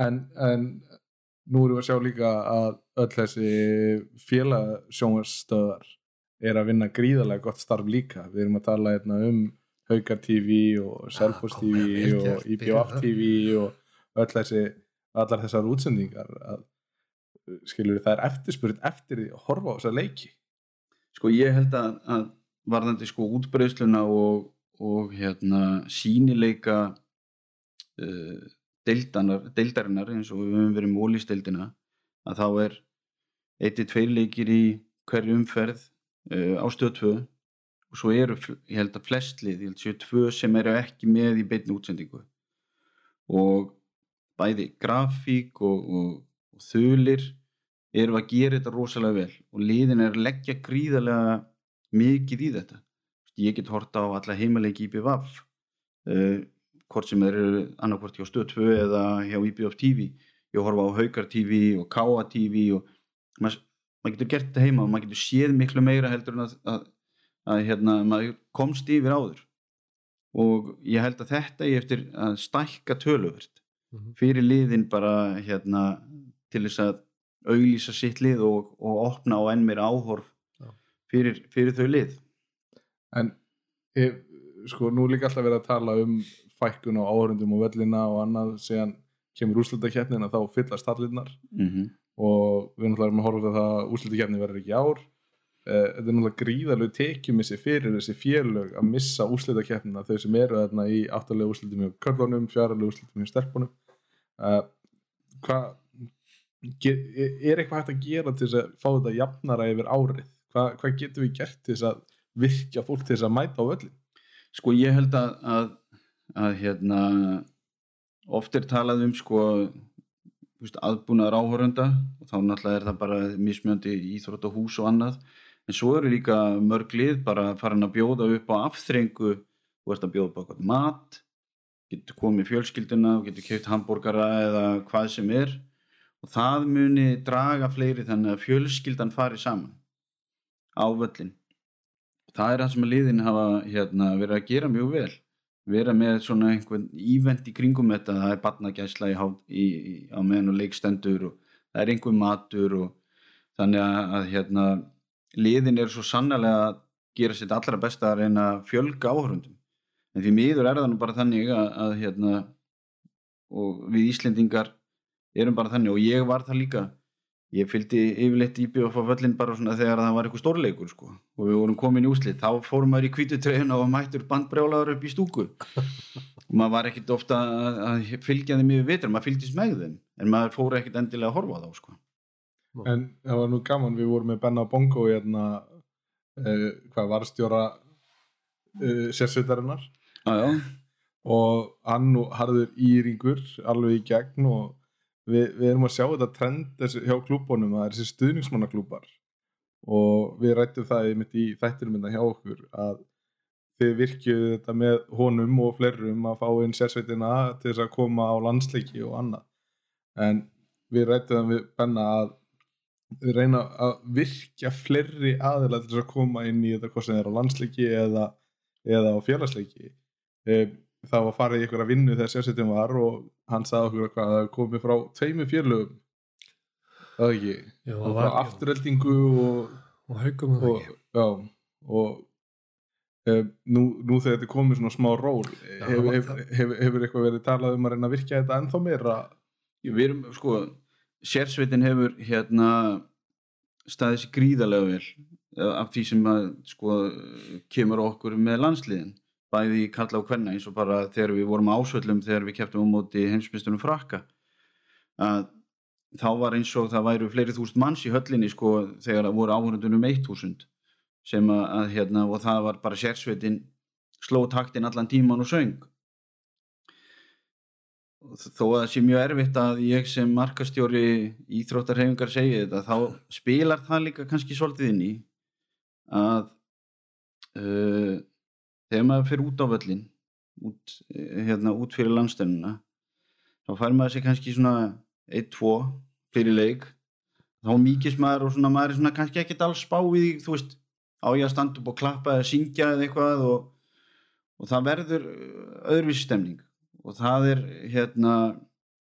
En, en nú erum við að sjá líka að öll þessi félagsjónvarstöðar er að vinna gríðarlega gott starf líka. Við erum að tala hérna um Haukar TV og Selfoss kom, TV vel og byrjar TV og öll þessi, allar þessar útsendingar að, skilur það er eftirspurð eftir því að horfa á þessa leiki. Sko ég held að, að varðandi sko útbreyðsluna og, og hérna sínileika uh, deildanar, deildarinnar eins og við höfum verið með ólýsteildina að þá er eittir tveir leikir í hverju umferð uh, á stöð 2 og svo eru, ég held að flest lið, ég held séu tvö sem eru ekki með í beinni útsendingu. Og bæði grafík og, og, og þulir eru að gera þetta rosalega vel. Og liðin er leggja gríðarlega mikið í þetta ég get horta á alla heimaleiki IBVF uh, hvort sem eru annarkvort hjá Stöð 2 eða hjá IBF TV ég horfa á Haukar TV og Káa TV og maður mað getur gert þetta heima og maður getur séð miklu meira heldur en að, að, að hérna, maður komst yfir áður og ég held að þetta ég eftir að stækka töluvert Mhm. fyrir liðin bara hérna til þess að auglýsa sitt lið og, og opna á enn meira áhorf. Fyrir, fyrir þau lið. En ef, sko, nú líka alltaf verið að tala um fækkun á áhörundum og vellina og annað. Síðan kemur úrslutakeppnin að þá fyllast allinnar mm -hmm. og við náttúrulega erum að horfa á það að úrslutakeppni verður ekki ár. Eh, þetta er náttúrulega gríðalegu tekjumissi fyrir þessi félög að missa úrslutakeppnina þau sem eru þarna í áttalega úrslutum hjá körlunum, fjaralega úrslutum hjá stelpunum. Uh, hvað er eitthvað hægt að gera til þess að fá þetta jafnara yfir árið Hva, hvað getum við gert til þess að virkja fólk til þess að mæta á öllin sko ég held að, að að hérna oft er talað um sko aðbúnaðar áhörunda og þá náttúrulega er það bara mismjöndi íþróttahús og annað. En svo eru líka mörg lið bara farin að bjóða upp á afþrengu. Þú ert að bjóða upp á eitthvað mat getur komið fjölskylduna og getur keitt hambúrgara eða hvað sem er. Og það muni draga fleiri þannig að fjölskyldan fari saman á völlin það er það sem að liðin hafa hérna, verið að gera mjög vel. Vera með svona einhvern ívend í kringum þetta, það er batnagæsla í, í, í, á meðan og leikstendur og það er einhver matur og þannig að, að hérna, liðin eru svo sannlega að gera sitt allra besta að reyna að fjölga áhörundum en því miður er það nú bara þannig að, að hérna, og við Íslendingar erum bara þannig og ég var það líka ég fylgdi yfirleitt í BF á völlin bara svona þegar það var eitthvað stórleikur sko. og við vorum komin í úslit þá fórum maður í kvítutreyðuna og mættur bandbrjálaður upp í stúku og maður var ekkit ofta að, að fylgja þeim yfir vitur, maður fylgdist með þeim en maður fór ekkit endilega að horfa á þá sko. En það var nú gaman, við vorum með Benna Bongo hérna, uh, hvað varstjóra uh, sérsveitarinnar og hann og harður íringur alveg í gegn og við, við erum að sjá þetta trend hjá klúbunum að þessi stuðningsmannaklúbar og við rættum það í þættinum hérna hjá okkur að þið virkjuðu þetta með honum og flerum að fá inn sérsveitina til þess að koma á landsleiki og annað. En við rættum það við Benna að við reyna að virkja fleiri aðeila til þess að koma inn í þetta hvort sem er á landsleiki eða, eða á félagsleiki. E, það var farið í einhverja vinnu þegar sérsveitin var og hann sagði okkur að það komið frá tveimur félögum. Það er ekki? Já, og frá afturheldingu og, og haugum það og ekki. já og e, nú, nú þegar þetta er komið svona smá ról Já, hefur, það- hefur, hefur, hefur eitthvað verið talað um að reyna að virkja þetta ennþá meira? Við erum sko sérsveitin hefur hérna staðið sér gríðarlega vel eh, af því sem að sko kemur okkur með landsliðin bæði í kalla og kvenna eins og bara þegar við vorum á ásvöllum þegar við keftum á móti heimsmyndstunum frakka að þá var eins og það væru fleiri þúsund manns í höllinni sko þegar það voru áhörundunum eitt þúsund sem að, að hérna og það var bara sérsveitin sló taktin allan tíman og söng. Þó að það sé mjög erfitt að ég sem markastjóri íþróttarhefingar segi þetta þá spilar það líka kannski svolítið inn í að uh, þegar maður fyrir út á völlin út, eh, hérna, út fyrir landstennuna þá fær maður sér kannski svona 1-2 fyrir leik. Þá mýkist maður og svona maður er svona kannski ekkert alls því þú veist á ég að standa upp og klappa eða syngja eða eitthvað og, og það verður eh, öðruvísi stemning. Og það er hérna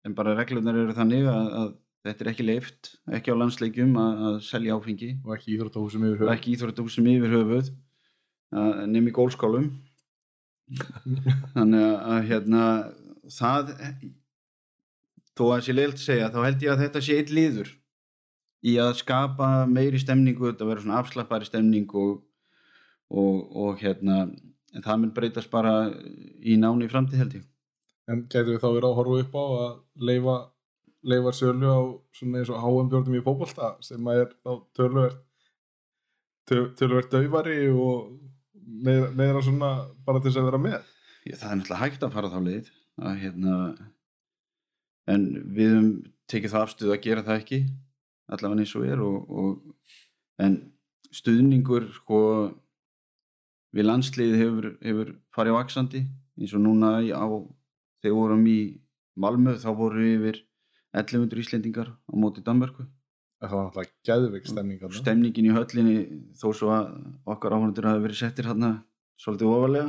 en bara reglunar eru þannig að, að þetta er ekki leift, ekki á landsleikjum að, að selja áfengi. Og ekki íþróttahúsum yfir höfuð nefn í gólskálum þannig að, hérna það þó að sé leilt segja þá held ég að þetta sé eitt liður í að skapa meiri stemningu þetta verður svona afslappari stemning og, og, og hérna en það mun breytast bara í náni framtíð held ég. En getur við þá verið að horfa upp á að leifa, leifa sölu á svona eins og HM björnum í fótbolta sem að er þá töluvert töl- töluvert dauvari og meira, meira svona bara til þess að vera með. Ég, það er náttúrulega hægt að fara þá leið að hérna en við höfum tekið það afstuð að gera það ekki allavega eins og er og, og, en stuðningur sko við landsliðið hefur, hefur farið vaksandi eins og núna á, þegar við vorum í Malmö þá voru yfir 1100 Íslendingar á móti Danmörku það var náttúrulega geðveik stemning stemningin í höllinni þó svo að okkar áhundur hafi verið settir hérna svolítið ofalega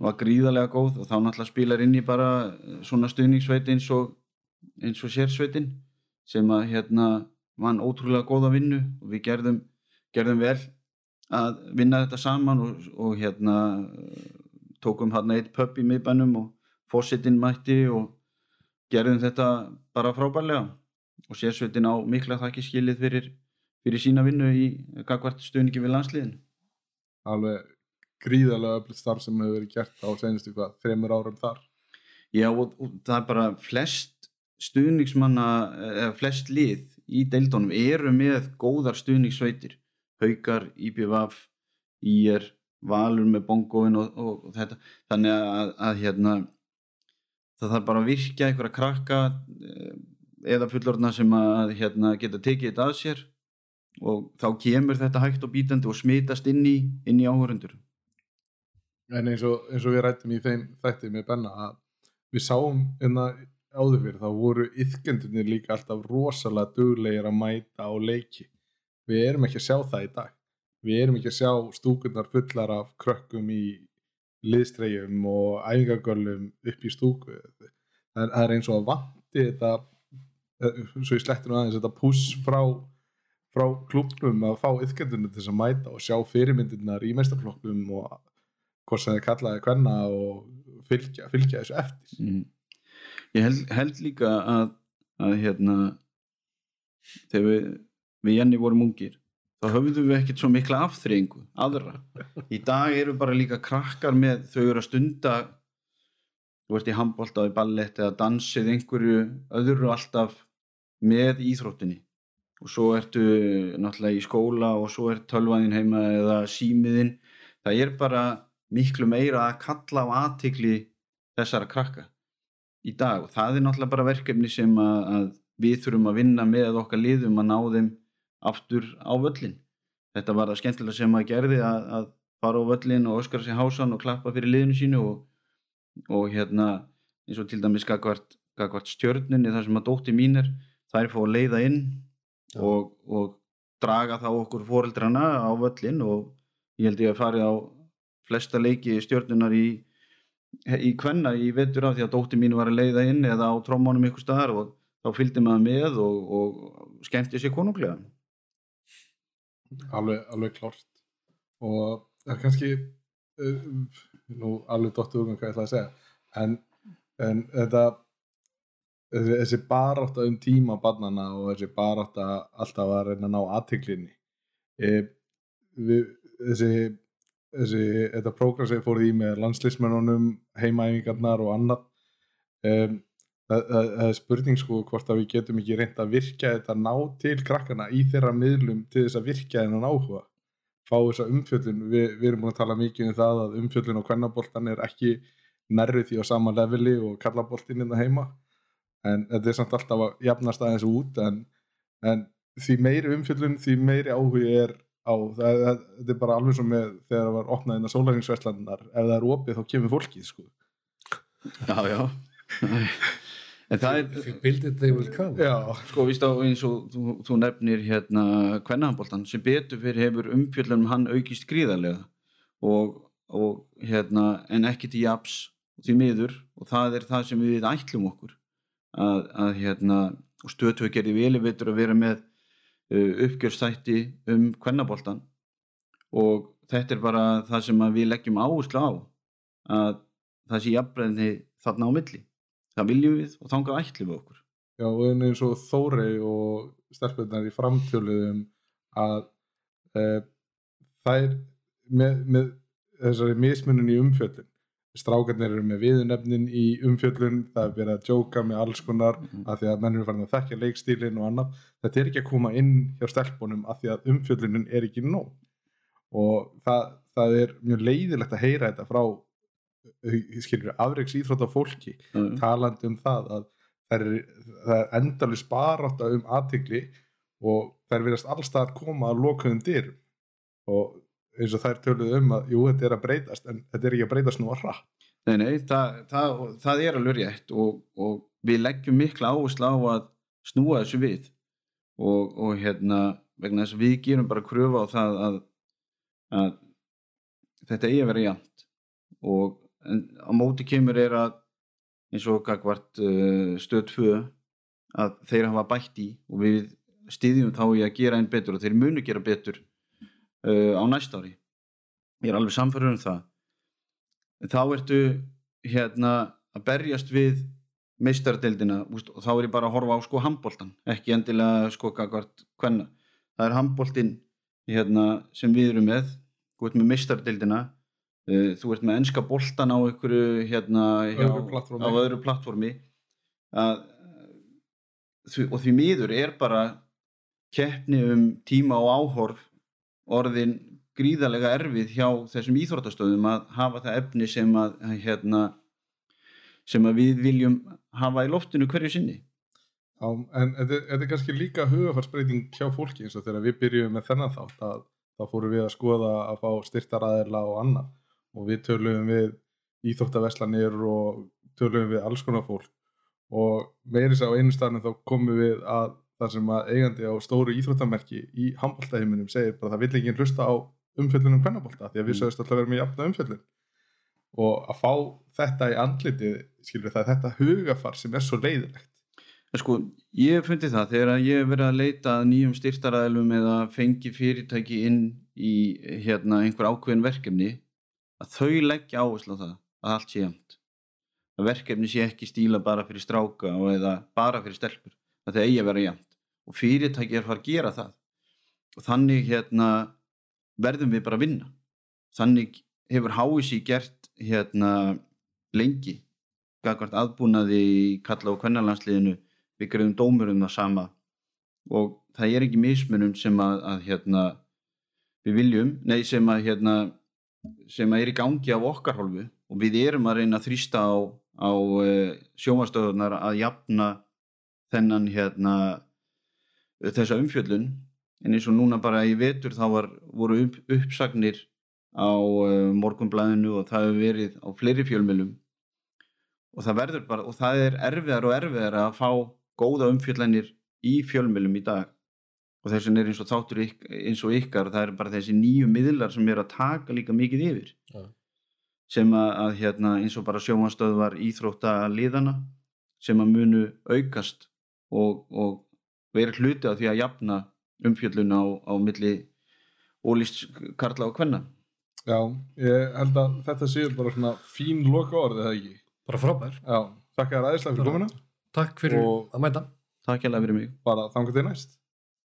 var gríðarlega góð og þá náttúrulega spilar inn í bara eh, svona stuðningssveit eins og eins og sérsveitin sem að hérna vann ótrúlega góða vinnu og við gerðum, gerðum vel að vinna þetta saman og, og hérna tókum hérna eitt pub í miðbænum og fósitinn mætti og gerðum þetta bara frábærlega og sérsveitin á mikla þakki skilið fyrir, fyrir sína vinnu í gagvart stuðningi við landsliðin alveg gríðarlega öflut starf sem hefur verið gert á senustu hvað, þreymur árum þar? Já og, og það er bara flest stuðningsmanna eða flest lið í deildónum eru með góðar stuðningssveitir. Haukar, IBVF, IR valur með bongoin og, og, og þetta. Þannig að, að hérna það þarf bara að virkja einhverja krakka eh, eða fullorðna sem að hérna, geta tekið þetta að sér og þá kemur þetta hægt og bítandi og smitast inn í, inn í áhörundur En eins og, eins og við rættum í þeim þætti með Benna að við sáum enna áður fyrir þá voru yðkendunir líka alltaf rosalega duglegir að mæta á leiki. Við erum ekki að sjá það í dag. Við erum ekki að sjá stúkunar fullar af krökkum í liðstreyjum og æfingagörlum upp í stúku. Það er, eins og að vanti þetta, svo ég sletti nú aðeins, þetta puss frá, frá klubnum að fá yðkendunir til þess að mæta og sjá fyrirmyndirnar í meistaflokkum og hvort sem þið kallaði hvenna og fylgja, fylgja þessu eftir mm. ég held, held líka að, að hérna þegar við, við Jenny vorum ungir þá höfðum við ekkert svo mikla afþreyingu aðra, í dag eru bara líka krakkar með, þau eru að stunda þú ert í handbólta í ballett eða dansið einhverju öðru alltaf með íþróttinni. Og svo ertu náttúrulega í skóla og svo er tölvaðin heima eða símiðin það er bara miklu meira að kalla á aðtikli þessara krakka í dag. Og það er náttúrulega bara verkefni sem að, við þurfum að vinna með okkar liðum að ná þeim aftur á völlin þetta var það skemmtilega sem að gerði að, að fara á völlin og öskara sig hásan og klappa fyrir liðinu sínu og, og hérna eins og til dæmis gagvart, gagvart stjörnunni þar sem að dótti mín er þær fá að leiða inn og, og draga þá okkur fóreldrana á völlin og ég held ég að fari á flesta leiki stjörnunar í í kvenna í vetur af því að dótti mín var að leiða inn eða á trómánum ykkur staðar og þá fylgdi maður með og, og skemmti sér konunglega. Alveg, alveg klart og það er kannski uh, nú alveg dottur um hvað ég ætla að segja. En, en þetta þessi, þessi barátta um tíma barnana og þessi barátta alltaf að reyna að ná aðtiklinni e, þessi þessi, þetta prógram sem fór í með landslismennunum, heimaæfingarnar og annað um, það, það, það er spurning sko hvort að við getum ekki reynd að virka þetta ná til krakkana í þeirra miðlum til þess að virka þennan áhuga fá þessa umfjöllun, Vi, við erum búin að tala mikið um það að umfjöllun og kvennaboltan er ekki nærrið því á sama leveli og kallaboltin innan heima. En þetta er samt alltaf að jafnast aðeins út en, en því meiri umfjöllun, því meiri áhuga er á, það, þetta er bara alveg svo með þegar það var opnað inn á sólæringsverslandunar ef það er opið þá kemur fólkið sko. Já, já [LAUGHS] En það er bildið vil kann Já, sko víst á eins og þú, þú nefnir hérna kvennahamboltan sem betur fyrir hefur umfjöldunum hann aukist gríðarlega. Og, og hérna en ekki til japs því miður og það er það sem við ætlum okkur að, að hérna og gera í veli veitur að vera með uh, uppgjörstætti um kvennaboltan og þetta er bara það sem við leggjum áherslu á að það sé jafnbreðni þarna á milli það viljum við og þangað ætlum við okkur. Já og eins og Þórei og stelpunar í framtjöluðum að e, það er með, með þessari mismunum í umfjöllun. Strákarnir eru með viðunefnin í umfjöllun það er verið að djóka með alls konar mm -hmm. af því að menn eru farin að þekkja leikstílin og annað. Þetta er ekki að koma inn hjá stelpunum af því að umfjöllunin er ekki nóg. Og það, það er mjög leiðilegt að heyra þetta frá skilur afreiks íþrótt á fólki mm. talandi um það að það er, er endalið sparátta um aðtikli og þær verðast allstað að koma að lokuðum dyr og eins og þær töluðu um að jú, þetta er að breytast en þetta er ekki að breytast nú að hratt. Nei, nei, það, það, það er alveg rétt og, og við leggjum mikla áherslu á að snúa þessu við. Og, og hérna vegna þess að við gerum bara kröfu á það að, að þetta eigi að vera jæmt og á móti kemur er að eins og gagvart uh, stöð 2 að þeir hafa bætt í og við stýðjum þá í að gera einn betur og þeir munu gera betur uh, á næst ári. Ég er alveg samfærður um það. En þá ertu hérna að berjast við meistardeldina og þá er ég bara að horfa á sko handbóltan, ekki endilega sko kakvart hvenna, það er handbóltin hérna, sem við erum með. Ert með meistardeldina uh, þú ert með ennska bóltan á einhverju hérna hjá, á öðru plattformi að, og því miður er bara keppni um tíma og áhorf orðin gríðarlega erfið hjá þessum íþróttastöðum að hafa það efni sem að hérna, sem að við viljum hafa í loftinu hverju sinni. Já, en þetta er- kannski líka hugafarsbreyting hjá fólki eins og þegar við byrjum með þennan þátt að þá fórum við að skoða að fá styrtaraðila og annað og við töluðum við íþróttaverslanir og töluðum við alls konar fólk. Og meiri sá einu staðnum þá komum við að það sem að eigandi á stóru íþróttamerki í handbóltaheiminum segir bara að það vill ekki hlusta á umfjöllunum kvennabólta því að við Mm. sögumst alltaf að vera með jafna umfjöllun. Og að fá þetta í andlitið skilur það þetta hugafar sem er svo leiðilegt sko, ég hef fundið það þegar ég verið að leita að nýjum styrtaræðlum eða fengi fyrirtæki inn í hérna einhver ákveðin verkefni að þau leggja áherslu á það að allt sé jæmt að verkefni sé ekki stíla bara fyrir stráka eða bara fyrir stelpur að það eigi að vera jæmt og fyrirtæki er að fara að gera það. Og þannig hérna verðum við bara að vinna. Þannig hefur HSI gert hérna lengi gagvart aðbúnaði í kalla og kvennalandsliðinu. Við greiðum dómur um það sama. Og það er ekki mismunum sem að, að hérna, við viljum, nei sem að hérna, sem er í gangi af okkar hálfu og við erum að reyna að þrýsta á, á uh, sjómastöðunar að jafna þennan hérna þessa umfjöllun. En eins og núna bara í vetur þá var, voru upp, uppsagnir á uh, morgunblæðinu og það hefur verið á fleiri fjölmjölum og það verður bara og það er erfiðar og erfiðar að fá góða umfjöllanir í fjölmjölum í dag og þess vegna er eins og þáttur yk, eins og ykkar það er bara þessi nýju miðlar sem er að taka líka mikið yfir Já. sem að, að hérna, eins og bara sjómanstöð íþrótta liðana sem að munu aukast og, og vera hluti af því að jafna umfjöllun á, á milli ólýst karla og kvenna Já, ég held að þetta séu bara svona fín loka orðið, eða ekki? bara frábær Já, þakka þér aðeinslega fyrir komuna takk fyrir Og- að mæta Takk hérlega fyrir mig bara þangar til næst.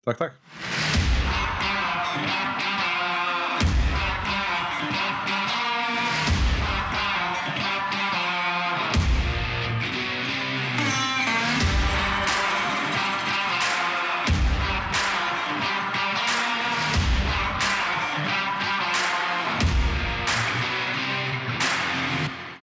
Takk, takk.